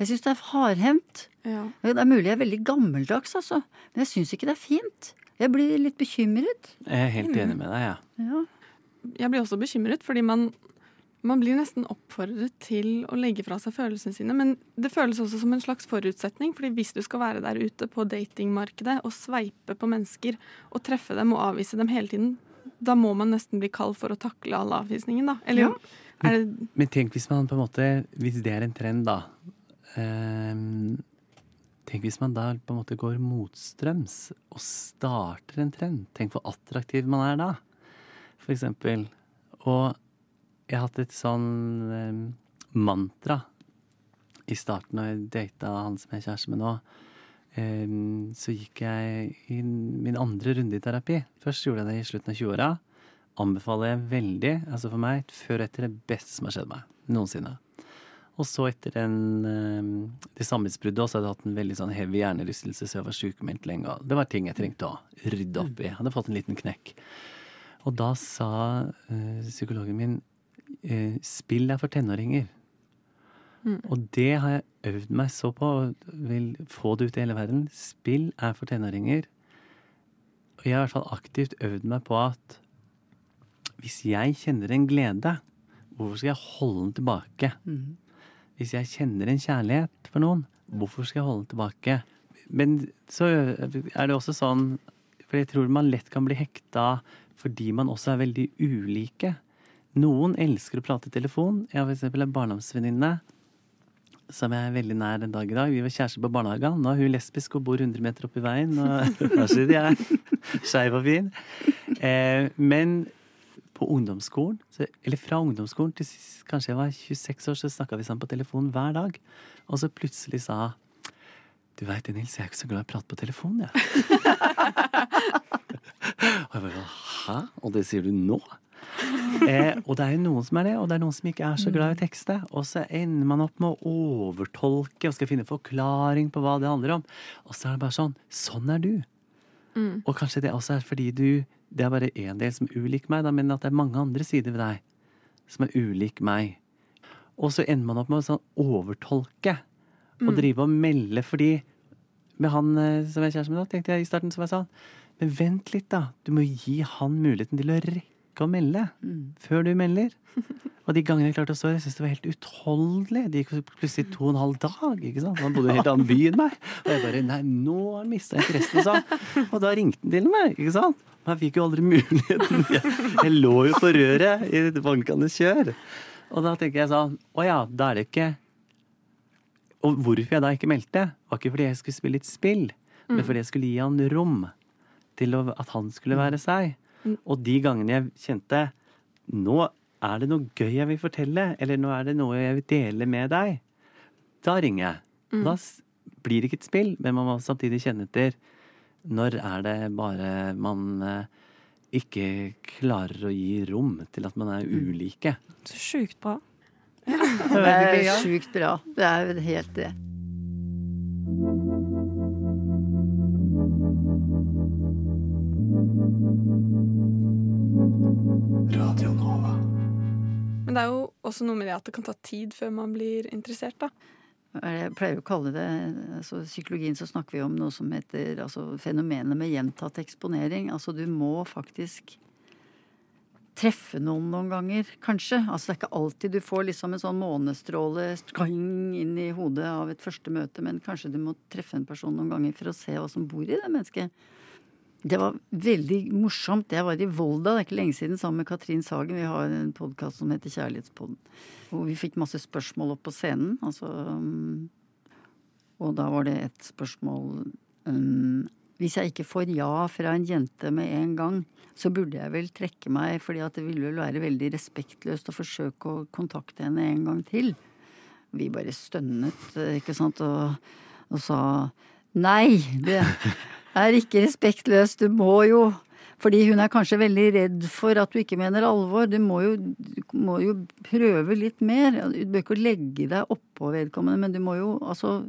Jeg syns det er hardhendt. Ja. Det er mulig jeg er veldig gammeldags, altså. Men jeg syns ikke det er fint. Jeg blir litt bekymret. Jeg er helt enig med deg, jeg. Ja. Jeg blir også bekymret, fordi man, man blir nesten oppfordret til å legge fra seg følelsene sine. Men det føles også som en slags forutsetning, fordi hvis du skal være der ute på datingmarkedet og sveipe på mennesker og treffe dem og avvise dem hele tiden, da må man nesten bli kald for å takle all avvisningen, da. Eller er det Men tenk hvis man på en måte Hvis det er en trend, da. ehm, tenk hvis man da på en måte går motstrøms og starter en trend. Tenk hvor attraktiv man er da, for eksempel. Og jeg har hatt et sånn eh, mantra i starten når jeg data han som er kjæreste med nå. Eh, så gikk jeg i min andre runde i terapi. Først gjorde jeg det i slutten av 20-åra. Anbefaler jeg veldig, altså for meg, før og etter det beste som har skjedd meg noensinne. Og så etter den, eh, det samlivsbruddet også hadde jeg hatt en veldig sånn heavy hjernerystelse, så jeg var sykemeldt lenge. Det var ting jeg trengte å rydde opp i. Jeg hadde fått en liten knekk. Og da sa eh, psykologen min eh, spill er for tenåringer. Og det har jeg øvd meg så på, og vil få det ut i hele verden. Spill er for tenåringer. Og jeg har i hvert fall aktivt øvd meg på at hvis jeg kjenner en glede, hvorfor skal jeg holde den tilbake? Hvis jeg kjenner en kjærlighet for noen, hvorfor skal jeg holde den tilbake? Men så er det også sånn, for jeg tror man lett kan bli hekta fordi man også er veldig ulike. Noen elsker å prate i telefon. Jeg har eksempel en barndomsvenninne som jeg er veldig nær den dag i dag. Vi var kjærester på barnehagen. Nå er hun lesbisk og bor 100 meter oppi veien. Og hva sier jeg? Skeiv og fin. Eh, men på ungdomsskolen, så, eller fra ungdomsskolen til kanskje jeg var 26 år, så snakka vi sammen på telefon hver dag. Og så plutselig sa Du veit det, Nils, jeg er ikke så glad i å prate på telefon, jeg. og jeg bare Hæ? Og det sier du nå? Eh, og det er jo noen som er det, og det er noen som ikke er så glad i tekstet, tekste. Og så ender man opp med å overtolke og skal finne forklaring på hva det handler om. Og så er det bare sånn. Sånn er du. Og kanskje det også er fordi du Det er bare én del som er ulik meg, da, men at det er mange andre sider ved deg som er ulik meg. Og så ender man opp med å sånn overtolke og drive og melde fordi med han eh, som er kjæreste med nå, tenkte jeg i starten, som jeg sa Men vent litt, da. Du må gi han muligheten til å rekke å melde før du melder. Og de gangene jeg klarte å stå, jeg syntes det var helt utholdelig. Det gikk plutselig to og en halv dag. ikke sant? Han bodde i en helt annen by enn meg. Og jeg bare Nei, nå har han mista interessen. Sånn. og da ringte han til meg. ikke sant? Men jeg fikk jo aldri muligheten. Jeg, jeg lå jo på røret i et bankende kjør. Og da tenker jeg sånn Å ja, da er det ikke Og hvorfor jeg da ikke meldte, var ikke fordi jeg skulle spille litt spill, men fordi jeg skulle gi han rom til at han skulle være seg. Og de gangene jeg kjente nå er det noe gøy jeg vil fortelle, eller nå er det noe jeg vil dele med deg, da ringer jeg. Da blir det ikke et spill, men man må samtidig kjenne etter når er det bare man eh, ikke klarer å gi rom til at man er ulike. Så sjukt bra. Det er sjukt bra. Det er helt det. Men det er jo også noe med det at det kan ta tid før man blir interessert, da. Jeg pleier å kalle det altså I psykologien så snakker vi om noe som heter altså, fenomenet med gjentatt eksponering. Altså du må faktisk treffe noen noen ganger, kanskje. Altså det er ikke alltid du får liksom en sånn månestråle inn i hodet av et første møte, men kanskje du må treffe en person noen ganger for å se hva som bor i det mennesket. Det var veldig morsomt. Jeg var i Volda, det er ikke lenge siden, sammen med Katrin Sagen. Vi har en podkast som heter Kjærlighetspodden. Hvor vi fikk masse spørsmål opp på scenen. Altså, um, og da var det et spørsmål um, Hvis jeg ikke får ja fra en jente med en gang, så burde jeg vel trekke meg, fordi at det ville vel være veldig respektløst å forsøke å kontakte henne en gang til. Vi bare stønnet, ikke sant, og, og sa nei, det er ikke respektløst, du må jo fordi hun er kanskje veldig redd for at du ikke mener alvor. Du må jo, du må jo prøve litt mer. Du bør ikke legge deg oppå vedkommende, men du må jo altså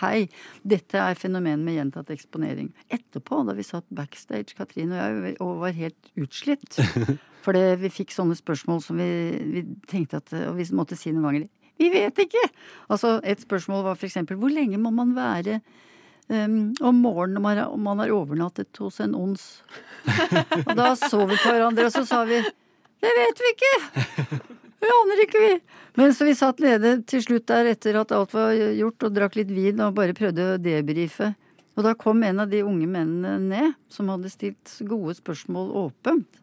Hei, dette er fenomenet med gjentatt eksponering. Etterpå, da vi satt backstage, Katrine og jeg, og var helt utslitt Fordi vi fikk sånne spørsmål som vi, vi tenkte at Og vi måtte si noen ganger Vi vet ikke! Altså, et spørsmål var for eksempel Hvor lenge må man være um, om morgenen om man, har- om man har overnattet hos en ons? Og da så vi på hverandre, og så sa vi Det vet vi ikke! Det aner ikke vi! Men så vi satt nede til slutt der etter at alt var gjort, og drakk litt vin og bare prøvde å debrife. Og da kom en av de unge mennene ned, som hadde stilt gode spørsmål åpent.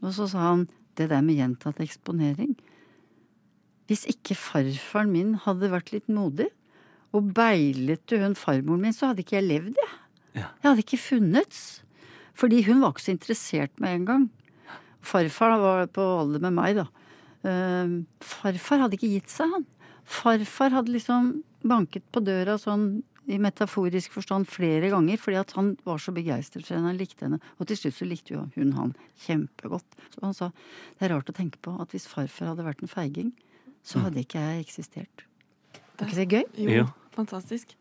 Og så sa han det der med gjentatt eksponering. Hvis ikke farfaren min hadde vært litt modig, og beilet til hun farmoren min, så hadde ikke jeg levd, jeg. Ja. Jeg hadde ikke funnets. Fordi hun var ikke så interessert med en gang. Farfar var på alder med meg, da. Uh, farfar hadde ikke gitt seg, han. Farfar hadde liksom banket på døra sånn i metaforisk forstand flere ganger, fordi at han var så begeistret for henne, han likte henne. Og til slutt så likte jo hun han kjempegodt. Så han sa det er rart å tenke på at hvis farfar hadde vært en feiging, så hadde ikke jeg eksistert. Er ikke det gøy? Jo, Jo. Fantastisk.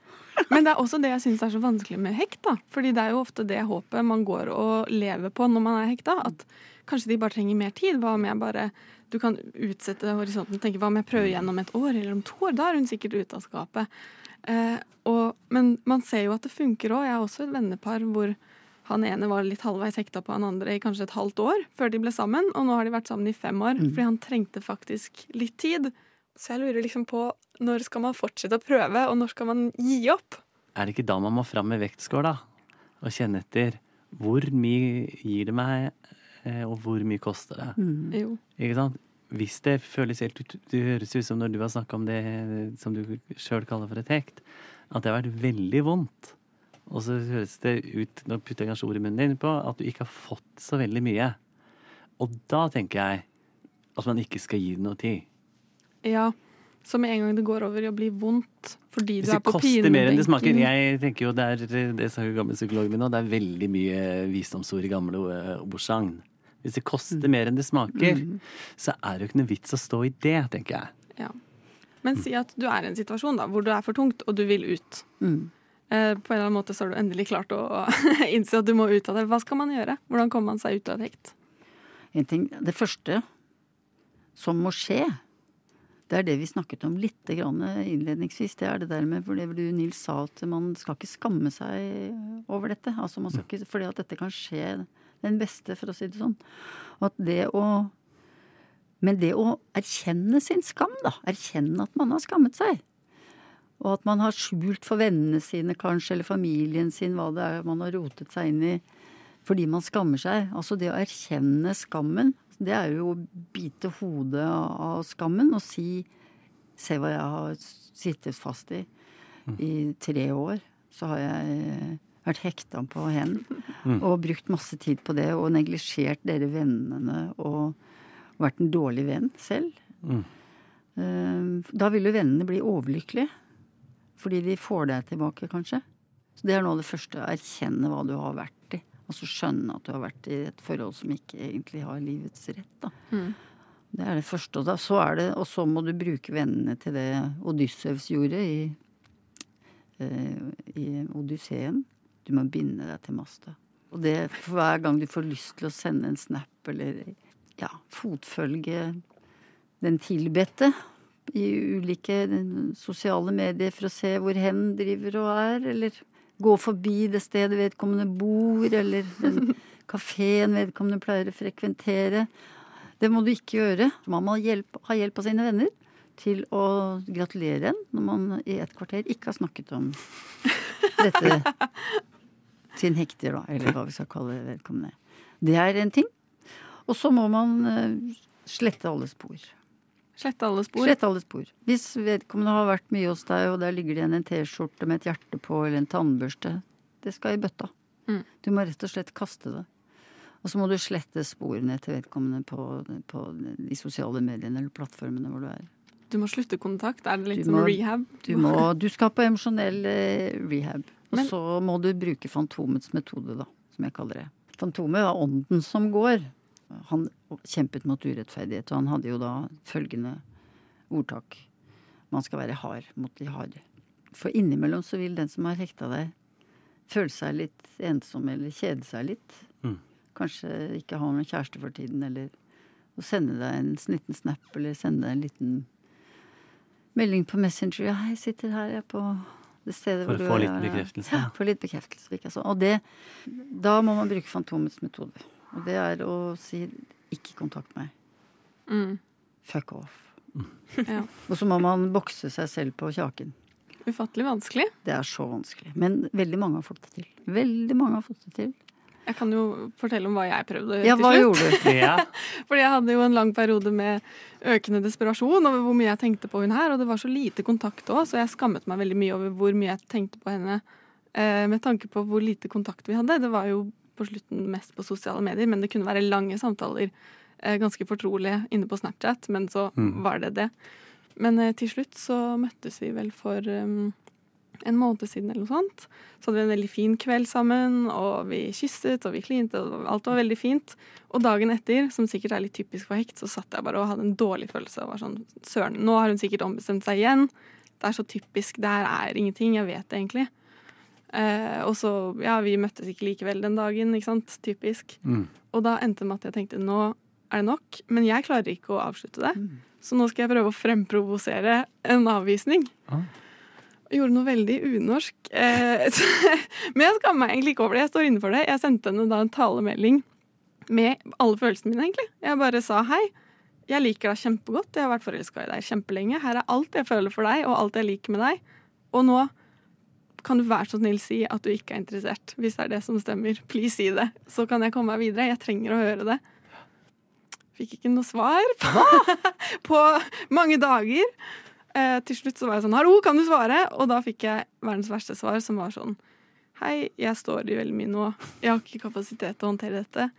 Men det er også det jeg syns er så vanskelig med hekt. da. Fordi det er jo ofte det håpet man går og lever på når man er hekta. At kanskje de bare trenger mer tid. Hva om jeg bare Du kan utsette horisonten og tenke hva om jeg prøver igjen om et år eller om to år? Da er hun sikkert ute av skapet. Eh, og, men man ser jo at det funker òg. Jeg har også et vennepar hvor han ene var litt halvveis hekta på han andre i kanskje et halvt år før de ble sammen, og nå har de vært sammen i fem år. Fordi han trengte faktisk litt tid. Så jeg lurer liksom på når skal man fortsette å prøve, og når skal man gi opp? Er det ikke da man må fram med vektskål, da? Og kjenne etter hvor mye gir det meg, eh, og hvor mye koster det? Jo. Ikke sant? Hvis det føles helt ut Det høres ut som når du har snakka om det som du sjøl kaller for et hekt, at det har vært veldig vondt. Og så høres det ut, nå putter jeg kanskje ordet i munnen din, på at du ikke har fått så veldig mye. Og da tenker jeg at man ikke skal gi det noe tid. Ja. Så med en gang det går over i å bli vondt fordi Hvis du er det koster mer enn det smaker Jeg tenker jo det er det sa jo gamle psykologen min nå, det er veldig mye visdomsord i gamle eh, ordsagn. Hvis det koster Mm. mer enn det smaker, så er det jo ikke noe vits å stå i det, tenker jeg. ja. Men si at du er i en situasjon da, hvor du er for tungt, og du vil ut. Mm. Eh, på en eller annen måte så har du endelig klart å innse at du må ut av det. Hva skal man gjøre? Hvordan kommer man seg ut av et hekt? En ting, det første som må skje, det er det vi snakket om litt innledningsvis. Det er det der med hvor det du Nils sa at man skal ikke skamme seg over dette. Altså man skal ikke, fordi at dette kan skje den beste, for å si det sånn. Og at det å Men det å erkjenne sin skam, da. Erkjenne at man har skammet seg. Og at man har skjult for vennene sine kanskje, eller familien sin, hva det er man har rotet seg inn i fordi man skammer seg. Altså det å erkjenne skammen, det er jo å bite hodet av skammen og si Se hva jeg har sittet fast i. I tre år så har jeg eh, vært hekta på hen og brukt masse tid på det og neglisjert dere vennene og vært en dårlig venn selv. Mm. Eh, Da vil jo vennene bli overlykkelige. Fordi de får deg tilbake, kanskje. Så det er av det første. Erkjenne hva du har vært i. Og så skjønne at du har vært i et forhold som ikke egentlig har livets rett. Da. Mm. Det er det første. Og, da, så er det, og så må du bruke vennene til det Odyssevs gjorde i, eh, i Odysseen. Du må binde deg til masta. Og det for hver gang du får lyst til å sende en snap eller ja, fotfølge den tilbedte i ulike sosiale medier for å se hvor hen driver og er, eller gå forbi det stedet vedkommende bor, eller den kafeen vedkommende pleier å frekventere. Det må du ikke gjøre. Man må hjelp, ha hjelp av sine venner til å gratulere en når man i et kvarter ikke har snakket om dette sin hekter, da, eller hva vi skal kalle vedkommende. Det er en ting. Og så må man eh, slette alle spor. Slette alle spor. Slette alle spor. Hvis vedkommende har vært mye hos deg, og der ligger det igjen en T-skjorte med et hjerte på, eller en tannbørste, det skal i bøtta. Mm. Du må rett og slett kaste det. Og så må du slette sporene til vedkommende på, på de sosiale mediene eller plattformene hvor du er. Du må slutte kontakt. Er det litt Du som rehab? Du, må, du skal på emosjonell eh, rehab. Og Men- så må du bruke Fantomets metode, da, som jeg kaller det. Fantomet er ånden som går. Han kjempet mot urettferdighet, og han hadde jo da følgende ordtak. Man skal være hard mot de harde. For innimellom så vil den som har hekta deg, føle seg litt ensom eller kjede seg litt. Mm. Kanskje ikke ha noen kjæreste for tiden, eller å sende deg en liten snap, eller sende deg en liten melding på Messenger. Ja, jeg sitter her, jeg, på det stedet For hvor å få er. litt bekreftelse. Ja, få litt bekreftelse. Og det, da må man bruke Fantomets metode. Og det er å si 'ikke kontakt meg'. Mm. Fuck off. Ja. Og så må man bokse seg selv på kjaken. Ufattelig vanskelig. Det er så vanskelig. Men veldig mange har fått det til. Veldig mange har fått det til. Jeg kan jo fortelle om hva jeg prøvde Ja, til hva slutt. gjorde du? Ja. Fordi jeg hadde jo en lang periode med økende desperasjon over hvor mye jeg tenkte på hun her, og det var så lite kontakt òg, så jeg skammet meg veldig mye over hvor mye jeg tenkte på henne eh, med tanke på hvor lite kontakt vi hadde. Det var jo på slutten mest på sosiale medier, men det kunne være lange samtaler, eh, ganske fortrolige, inne på Snapchat, men så Mm. var det det. Men eh, til slutt så møttes vi vel for um, en måned siden eller noe sånt. Så hadde vi en veldig fin kveld sammen, og vi kysset og vi klinte, og alt var veldig fint. Og dagen etter, som sikkert er litt typisk for hekt, så satt jeg bare og hadde en dårlig følelse. og var sånn, Søren, nå har hun sikkert ombestemt seg igjen. Det er så typisk. Det her er ingenting. Jeg vet det egentlig. Eh, og så, ja, vi møttes ikke likevel den dagen, ikke sant. Typisk. Mm. Og da endte det med at jeg tenkte nå er det nok, men jeg klarer ikke å avslutte det. Så nå skal jeg prøve å fremprovosere en avvisning. Ah. Gjorde noe veldig unorsk. Eh, så- men jeg skammer meg egentlig ikke over det. Jeg står inne for det. Jeg sendte henne da en talemelding med alle følelsene mine, egentlig. Jeg bare sa hei. Jeg liker deg kjempegodt. Jeg har vært forelska i deg kjempelenge. Her er alt jeg føler for deg, og alt jeg liker med deg. Og nå kan du være så snill si at du ikke er interessert, hvis det er det som stemmer. Please si det. Så kan jeg komme meg videre. Jeg trenger å høre det. Fikk ikke noe svar på, på mange dager. Eh, til slutt så var jeg sånn 'hallo, kan du svare?' Og da fikk jeg verdens verste svar, som var sånn 'hei, jeg står i veldig mye nå. Jeg har ikke kapasitet til å håndtere dette,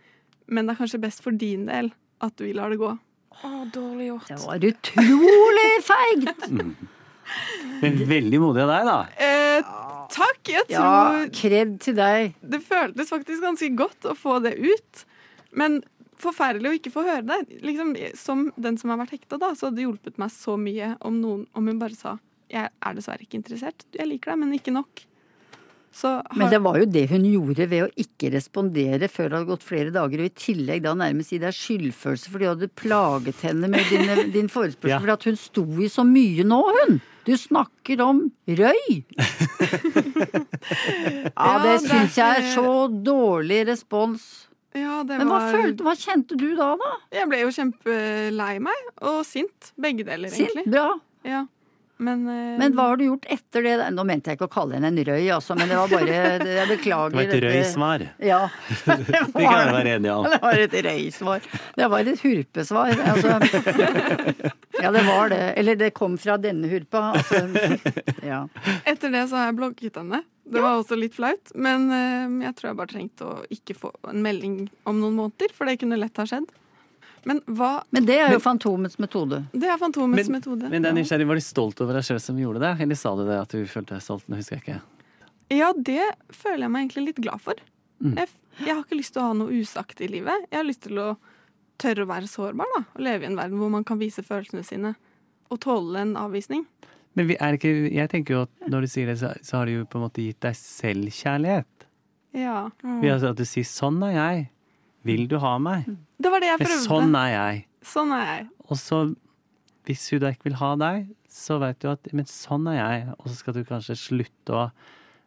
men det er kanskje best for din del at vi lar det gå'. Å, dårlig gjort. Det var utrolig feigt! Men veldig modig av deg, da. Eh, takk! Jeg tror Ja, kred til deg. det føltes faktisk ganske godt å få det ut. Men forferdelig å ikke få høre det. Liksom, som den som har vært hekta, da, så hadde det hjulpet meg så mye om noen om hun bare sa jeg er dessverre ikke interessert. Jeg liker deg, men ikke nok. Så har, Men det var jo det hun gjorde ved å ikke respondere før det hadde gått flere dager, og i tillegg da nærmest gi deg skyldfølelse fordi du hadde plaget henne med dine, din forespørsel. Ja. For at hun sto i så mye nå, hun! Du snakker om røy! Ja, det syns jeg er så dårlig respons. ja, det Men hva, var, følte, hva kjente du da, da? Jeg ble jo kjempelei meg, og sint. Begge deler, Sint? egentlig. Bra. Ja. Men, uh, Men hva har du gjort etter det? Nå mente jeg ikke å kalle henne en røy, altså, men det var bare Jeg beklager. Det var et røysvar. Ja. Det kan jeg være enig om. Det var et røysvar. Det var et hurpesvar. Altså. Ja, det var det. Eller det kom fra denne hurpa. Altså, ja. Etter det så har jeg blogget henne. Det var også litt flaut, men eh, jeg tror jeg bare trengte å ikke få en melding om noen måneder, for det kunne lett ha skjedd. Men hva Men det er jo Fantomets metode. Det er Fantomets Men, metode. men det er nysgjerrig, var du stolt over deg sjøl som gjorde det, eller sa du det at du følte deg stolt? Nå husker jeg ikke. Ja, det føler jeg meg egentlig litt glad for. Mm. Jeg, jeg har ikke lyst til å ha noe usagt i livet. Jeg har lyst til å tørre å være sårbar, da. Og leve i en verden hvor man kan vise følelsene sine. Og tåle en avvisning. Men vi er ikke, jeg tenker jo at når du sier det, så, så har du jo på en måte gitt deg selvkjærlighet. Ja. Ved at du sier 'sånn er jeg'. Vil du ha meg? Det var det jeg Men prøvde. sånn er jeg. Sånn er jeg. Og så, hvis hun da ikke vil ha deg, så vet du at men sånn er jeg. Og så skal du kanskje slutte å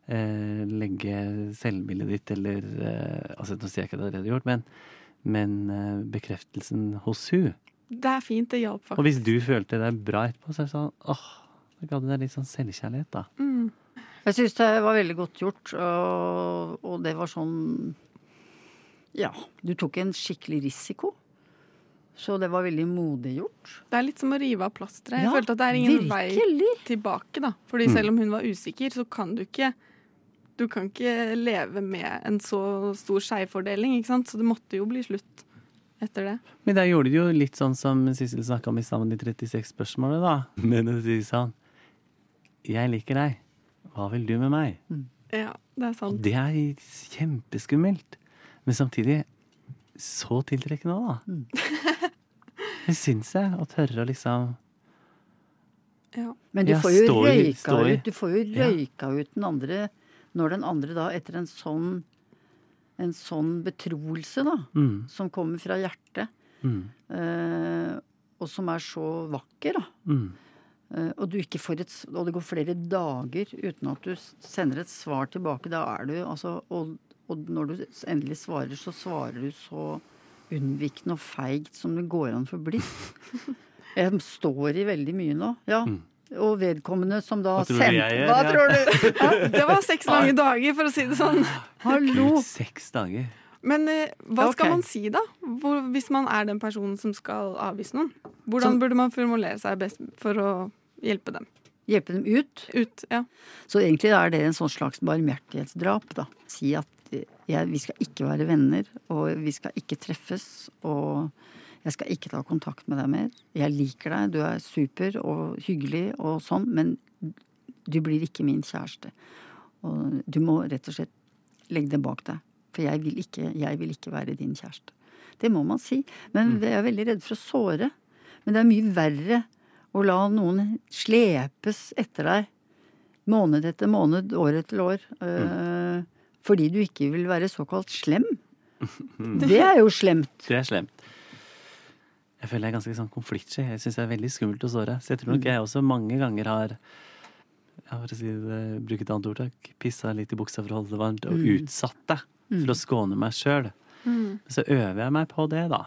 eh, legge selvbildet ditt eller eh, altså Nå sier jeg ikke at det allerede gjort, men, men eh, bekreftelsen hos hun. Det er fint. Det hjalp Og hvis du følte deg bra etterpå, så er det sånn åh, da ga du deg litt sånn selvkjærlighet, da. Mm. Jeg syns det var veldig godt gjort, og, og det var sånn Ja, du tok en skikkelig risiko. Så det var veldig modig gjort. Det er litt som å rive av plasteret. Jeg Ja, følte at det er ingen vei tilbake, da. Fordi Mm. selv om hun var usikker, så kan du ikke Du kan ikke leve med en så stor skjevfordeling, ikke sant. Så det måtte jo bli slutt etter det. Men der gjorde de jo litt sånn som Sissel snakka om i sammen de 36 spørsmålene, da. Men å si sånn Jeg liker deg. Hva vil du med meg? Ja, det er Og sant. det er kjempeskummelt. Men samtidig så tiltrekkende òg, da. Det syns jeg. Å tørre å liksom Ja. Men du får jo ja, røyka ut Du får jo Ja. ut den andre når den andre da, etter en sånn en sånn betroelse, da, mm, som kommer fra hjertet, mm, eh, og som er så vakker, da. mm. Eh, og, du ikke får et, og det går flere dager uten at du sender et svar tilbake. Da er du altså Og, og når du endelig svarer, så svarer du så unnvikende og feigt som det går an for blitt. Jeg står i veldig mye nå. Ja. Mm. Og vedkommende som da Hva tror du sendte jeg gjør? Hva Ja. tror du? Ja, Det var seks lange dager, for å si det sånn. Hallo! Gud, seks dager. Men eh, hva skal man si, da? Hvor, hvis man er den personen som skal avvise noen? Hvordan burde man formulere seg best for å hjelpe dem Hjelpe dem ut. ut? Ja. Så egentlig er det en sånn slags barmhjertighetsdrap, da. Si at jeg, vi skal ikke være venner, og vi skal ikke treffes, og jeg skal ikke ta kontakt med deg mer. Jeg liker deg, du er super og hyggelig og sånn, men du blir ikke min kjæreste. Og du må rett og slett legge det bak deg. For jeg vil ikke, jeg vil ikke være din kjæreste. Det må man si. Men jeg er veldig redd for å såre. Men det er mye verre å la noen slepes etter deg måned etter måned, år etter år, øh, fordi du ikke vil være såkalt slem. Det er jo slemt. Det er slemt. Jeg føler jeg er ganske sånn konfliktsky. Jeg syns det er veldig skummelt å såre. Så jeg tror nok jeg også mange ganger har ja, for å si det, bruke et annet ordtak, pissa litt i buksa for å holde det varmt, og Mm. utsatt det for å skåne meg sjøl. Så øver jeg meg på det, da.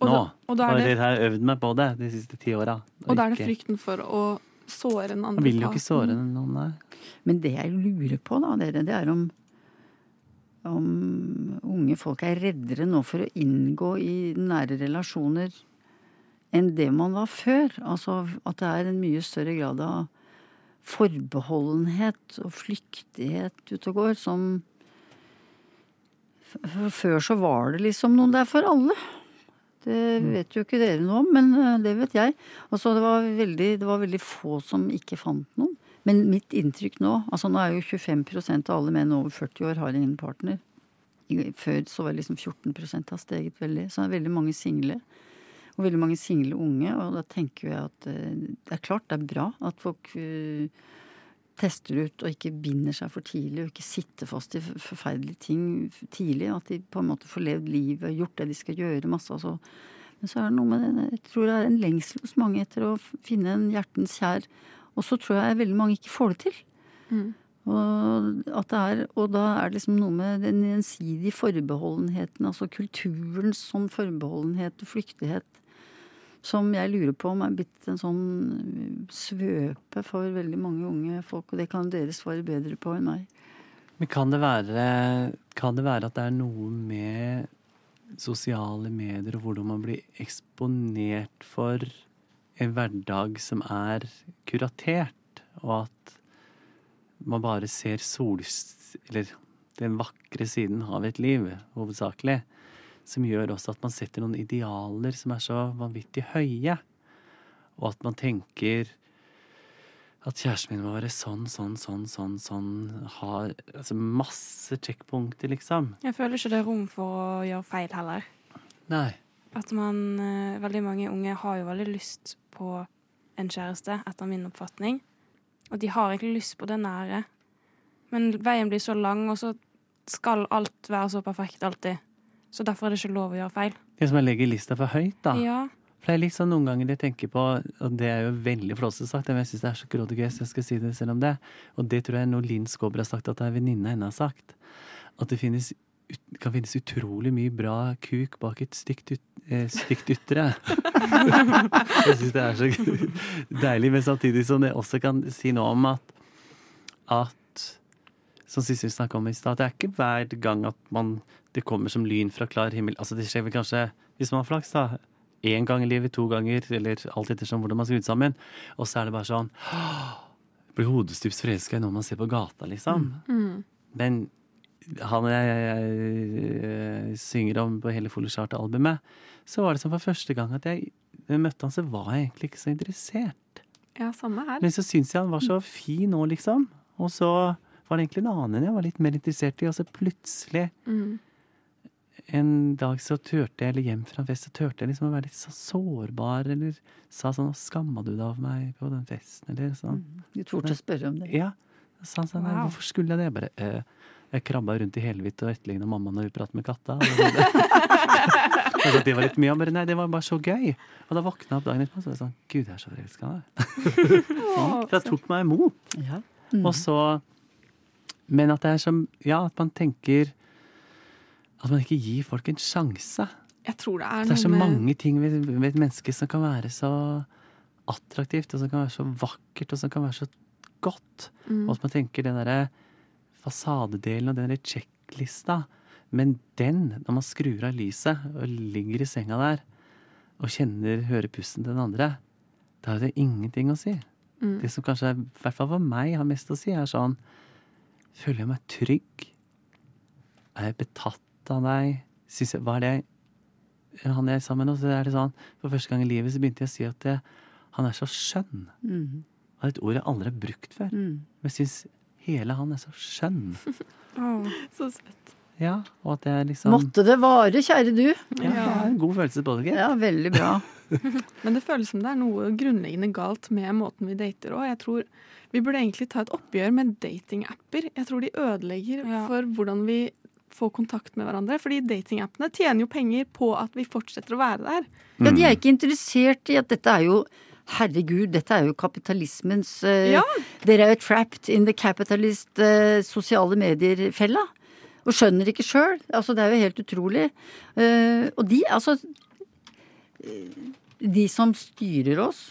Og Nå. da- og da er det- har jeg øvd meg på det de siste ti åra. Og da er det frykten for å såre en Man vil jo ikke såre noen, nei. Men det jeg lurer på, da, dere, det er om om unge folk er reddere nå for å inngå i nære relasjoner enn det man var før. Altså at det er en mye større grad av forbeholdenhet og flyktighet ute og går som Før så var det liksom noen der for alle. Det vet jo ikke dere noe om, men eh, det vet jeg. Altså det var veldig, det var veldig få som ikke fant noen. Men mitt inntrykk nå altså Nå er jo 25% av alle menn over 40 år har ingen partner. Før så var det liksom 14% har steget veldig. Så det er veldig mange single. Og veldig mange single unge. Og da tenker jeg at eh, det er klart det er bra at folk eh, tester ut og ikke binder seg for tidlig, og ikke sitter fast i forferdelige ting tidlig. At de på en måte får levd livet, gjort det de skal gjøre, masse. Altså. Men så er det noe med det Jeg tror det er en lengsel hos mange etter å finne en hjertens kjær. Og så tror jeg veldig mange ikke får det til. Mm. Og, at det er, og da er det liksom noe med den gjensidige forbeholdenheten, altså kulturens sånn forbeholdenhet og flyktighet, som jeg lurer på om er blitt en sånn svøpe for veldig mange unge folk. Og det kan dere svare bedre på enn meg. Men kan det være, kan det være at det er noe med sosiale medier og hvordan man blir eksponert for en hverdag som er kuratert, og at man bare ser sols... Eller den vakre siden av et liv, hovedsakelig. Som gjør også at man setter noen idealer som er så vanvittig høye. Og at man tenker at kjæresten min må være sånn, sånn, sånn, sånn, sånn. Har altså masse checkpunkter, liksom. Jeg føler ikke det er rom for å gjøre feil heller. Nei. At man eh, Veldig mange unge har jo veldig lyst på en kjæreste, etter min oppfatning. Og de har egentlig lyst på det nære. Men veien blir så lang, og så skal alt være så perfekt alltid. Så derfor er det ikke lov å gjøre feil. Det er som å legge lista for høyt, da. Ja. For det er litt sånn noen ganger jeg tenker på, og det er jo veldig flåsete sagt, men jeg syns det er så grådig gøy, så jeg skal si det selv om det. Og det tror jeg er noe Linn Skåber har sagt, at ei venninne av henne har sagt. At det finnes, ut- kan finnes utrolig mye bra kuk bak et stygt, ut, eh, stygt ytre. jeg syns det er så deilig, men samtidig som det også kan si noe om at at som Sissel snakka om i stad, det er ikke hver gang at man, det kommer som lyn fra klar himmel. Altså Det skjer vel kanskje, hvis man har flaks, da, én gang i livet, to ganger, eller alt ettersom hvordan man skrur sammen. Og så er det bare sånn Blir hodestups forelska i noen man ser på gata, liksom. Men han jeg, jeg, jeg synger om på hele Follochart-albumet, så var det som for første gang at jeg møtte han, så var jeg egentlig ikke så interessert. Ja, samme her. Men så syns jeg han var så fin nå, liksom. Og så var det egentlig en annen jeg var litt mer interessert i, og så plutselig Mm. en dag så turte jeg, eller hjem fra en fest, så turte jeg liksom å være litt så sårbar, eller sa sånn 'Skamma du deg av meg på den festen', eller sånn. Du torde å spørre om det. Ja. Så han sa nei, Wow. hvorfor skulle jeg det? Jeg bare eh, Jeg krabba rundt i helhvitt og etterligna mamma når vi pratet med katta. Det, var litt mye. men nei, det var bare så gøy. Og da våkna jeg opp dagen etterpå og så var jeg sånn Gud, jeg er så forelska i deg. For det tok meg imot. Ja. Og så Men at det er som Ja, at man tenker At man ikke gir folk en sjanse. Jeg tror det er Det er så mange ting ved, ved et menneske som kan være så attraktivt, og som kan være så vakkert, og som kan være så godt. Mm. Og at man tenker det derre fasadedelen og den derre sjekklista. Men den, når man skrur av lyset og ligger i senga der og kjenner, hører pusten til den andre, da har det ingenting å si. Mm. Det som kanskje, i hvert fall for meg, har mest å si, er sånn Føler jeg meg trygg? Er jeg betatt av deg? Syns jeg, hva er det han jeg er sammen med nå? Så er det sånn, For første gang i livet så begynte jeg å si at jeg, han er så skjønn. Mm. Det er et ord jeg aldri har brukt før. Mm. Men jeg syns hele han er så skjønn. Åh. Så søtt. Ja, og at det er liksom Måtte det vare, kjære du. ja, det er en god følelse på det. ikke? Ja, veldig bra. Men det føles som det er noe grunnleggende galt med måten vi dater òg. Jeg tror vi burde egentlig ta et oppgjør med datingapper. Jeg tror de ødelegger Ja. for hvordan vi får kontakt med hverandre. Fordi datingappene tjener jo penger på at vi fortsetter å være der. Ja, de er ikke interessert i at dette er jo Herregud, dette er jo kapitalismens uh, Ja. Dere er jo trapped in the capitalist uh, sosiale medier-fella. Og skjønner ikke sjøl. Altså, det er jo helt utrolig. Uh, og de, altså De som styrer oss,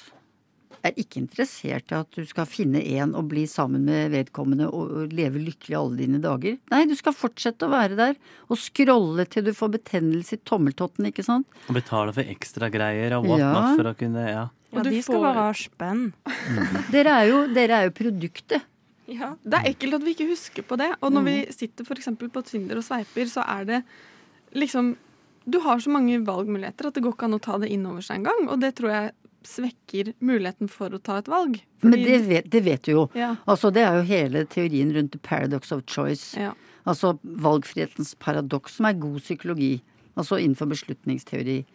er ikke interessert i at du skal finne en og bli sammen med vedkommende og og leve lykkelig alle dine dager. Nei, du skal fortsette å være der og scrolle til du får betennelse i tommeltotten, ikke sant. Og betale for ekstragreier og whatnot Ja. for å kunne Ja. Ja, de skal får- bare ha spenn. Dere er jo, dere er jo produktet. Ja, Det er ekkelt at vi ikke husker på det. Og når vi sitter for på Tinder og sveiper, så er det liksom Du har så mange valgmuligheter at det går ikke an å ta det inn over seg engang. Og det tror jeg svekker muligheten for å ta et valg. Men det vet, det vet du jo. ja, Altså, det er jo hele teorien rundt the paradox of choice. ja. Altså valgfrihetens paradoks, som er god psykologi. Altså innenfor beslutningsteori.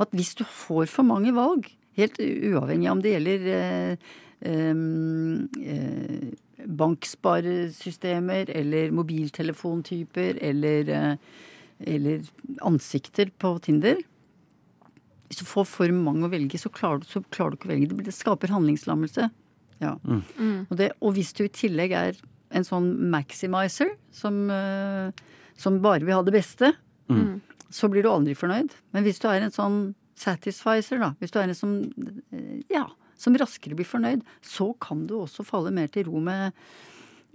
At hvis du får for mange valg, helt uavhengig om det gjelder eh, eh, banksparesystemer eller mobiltelefontyper eller, eh, eller ansikter på Tinder Hvis du får for mange å velge, så klarer du, så klarer du ikke å velge. Det skaper handlingslammelse. Ja. Mm. Og, det, og hvis du i tillegg er en sånn maximizer som, som bare vil ha det beste, Mm. så blir du aldri fornøyd. Men hvis du er en sånn satisficer, da. Hvis du er en som ja, som raskere blir fornøyd, så kan du også falle mer til ro med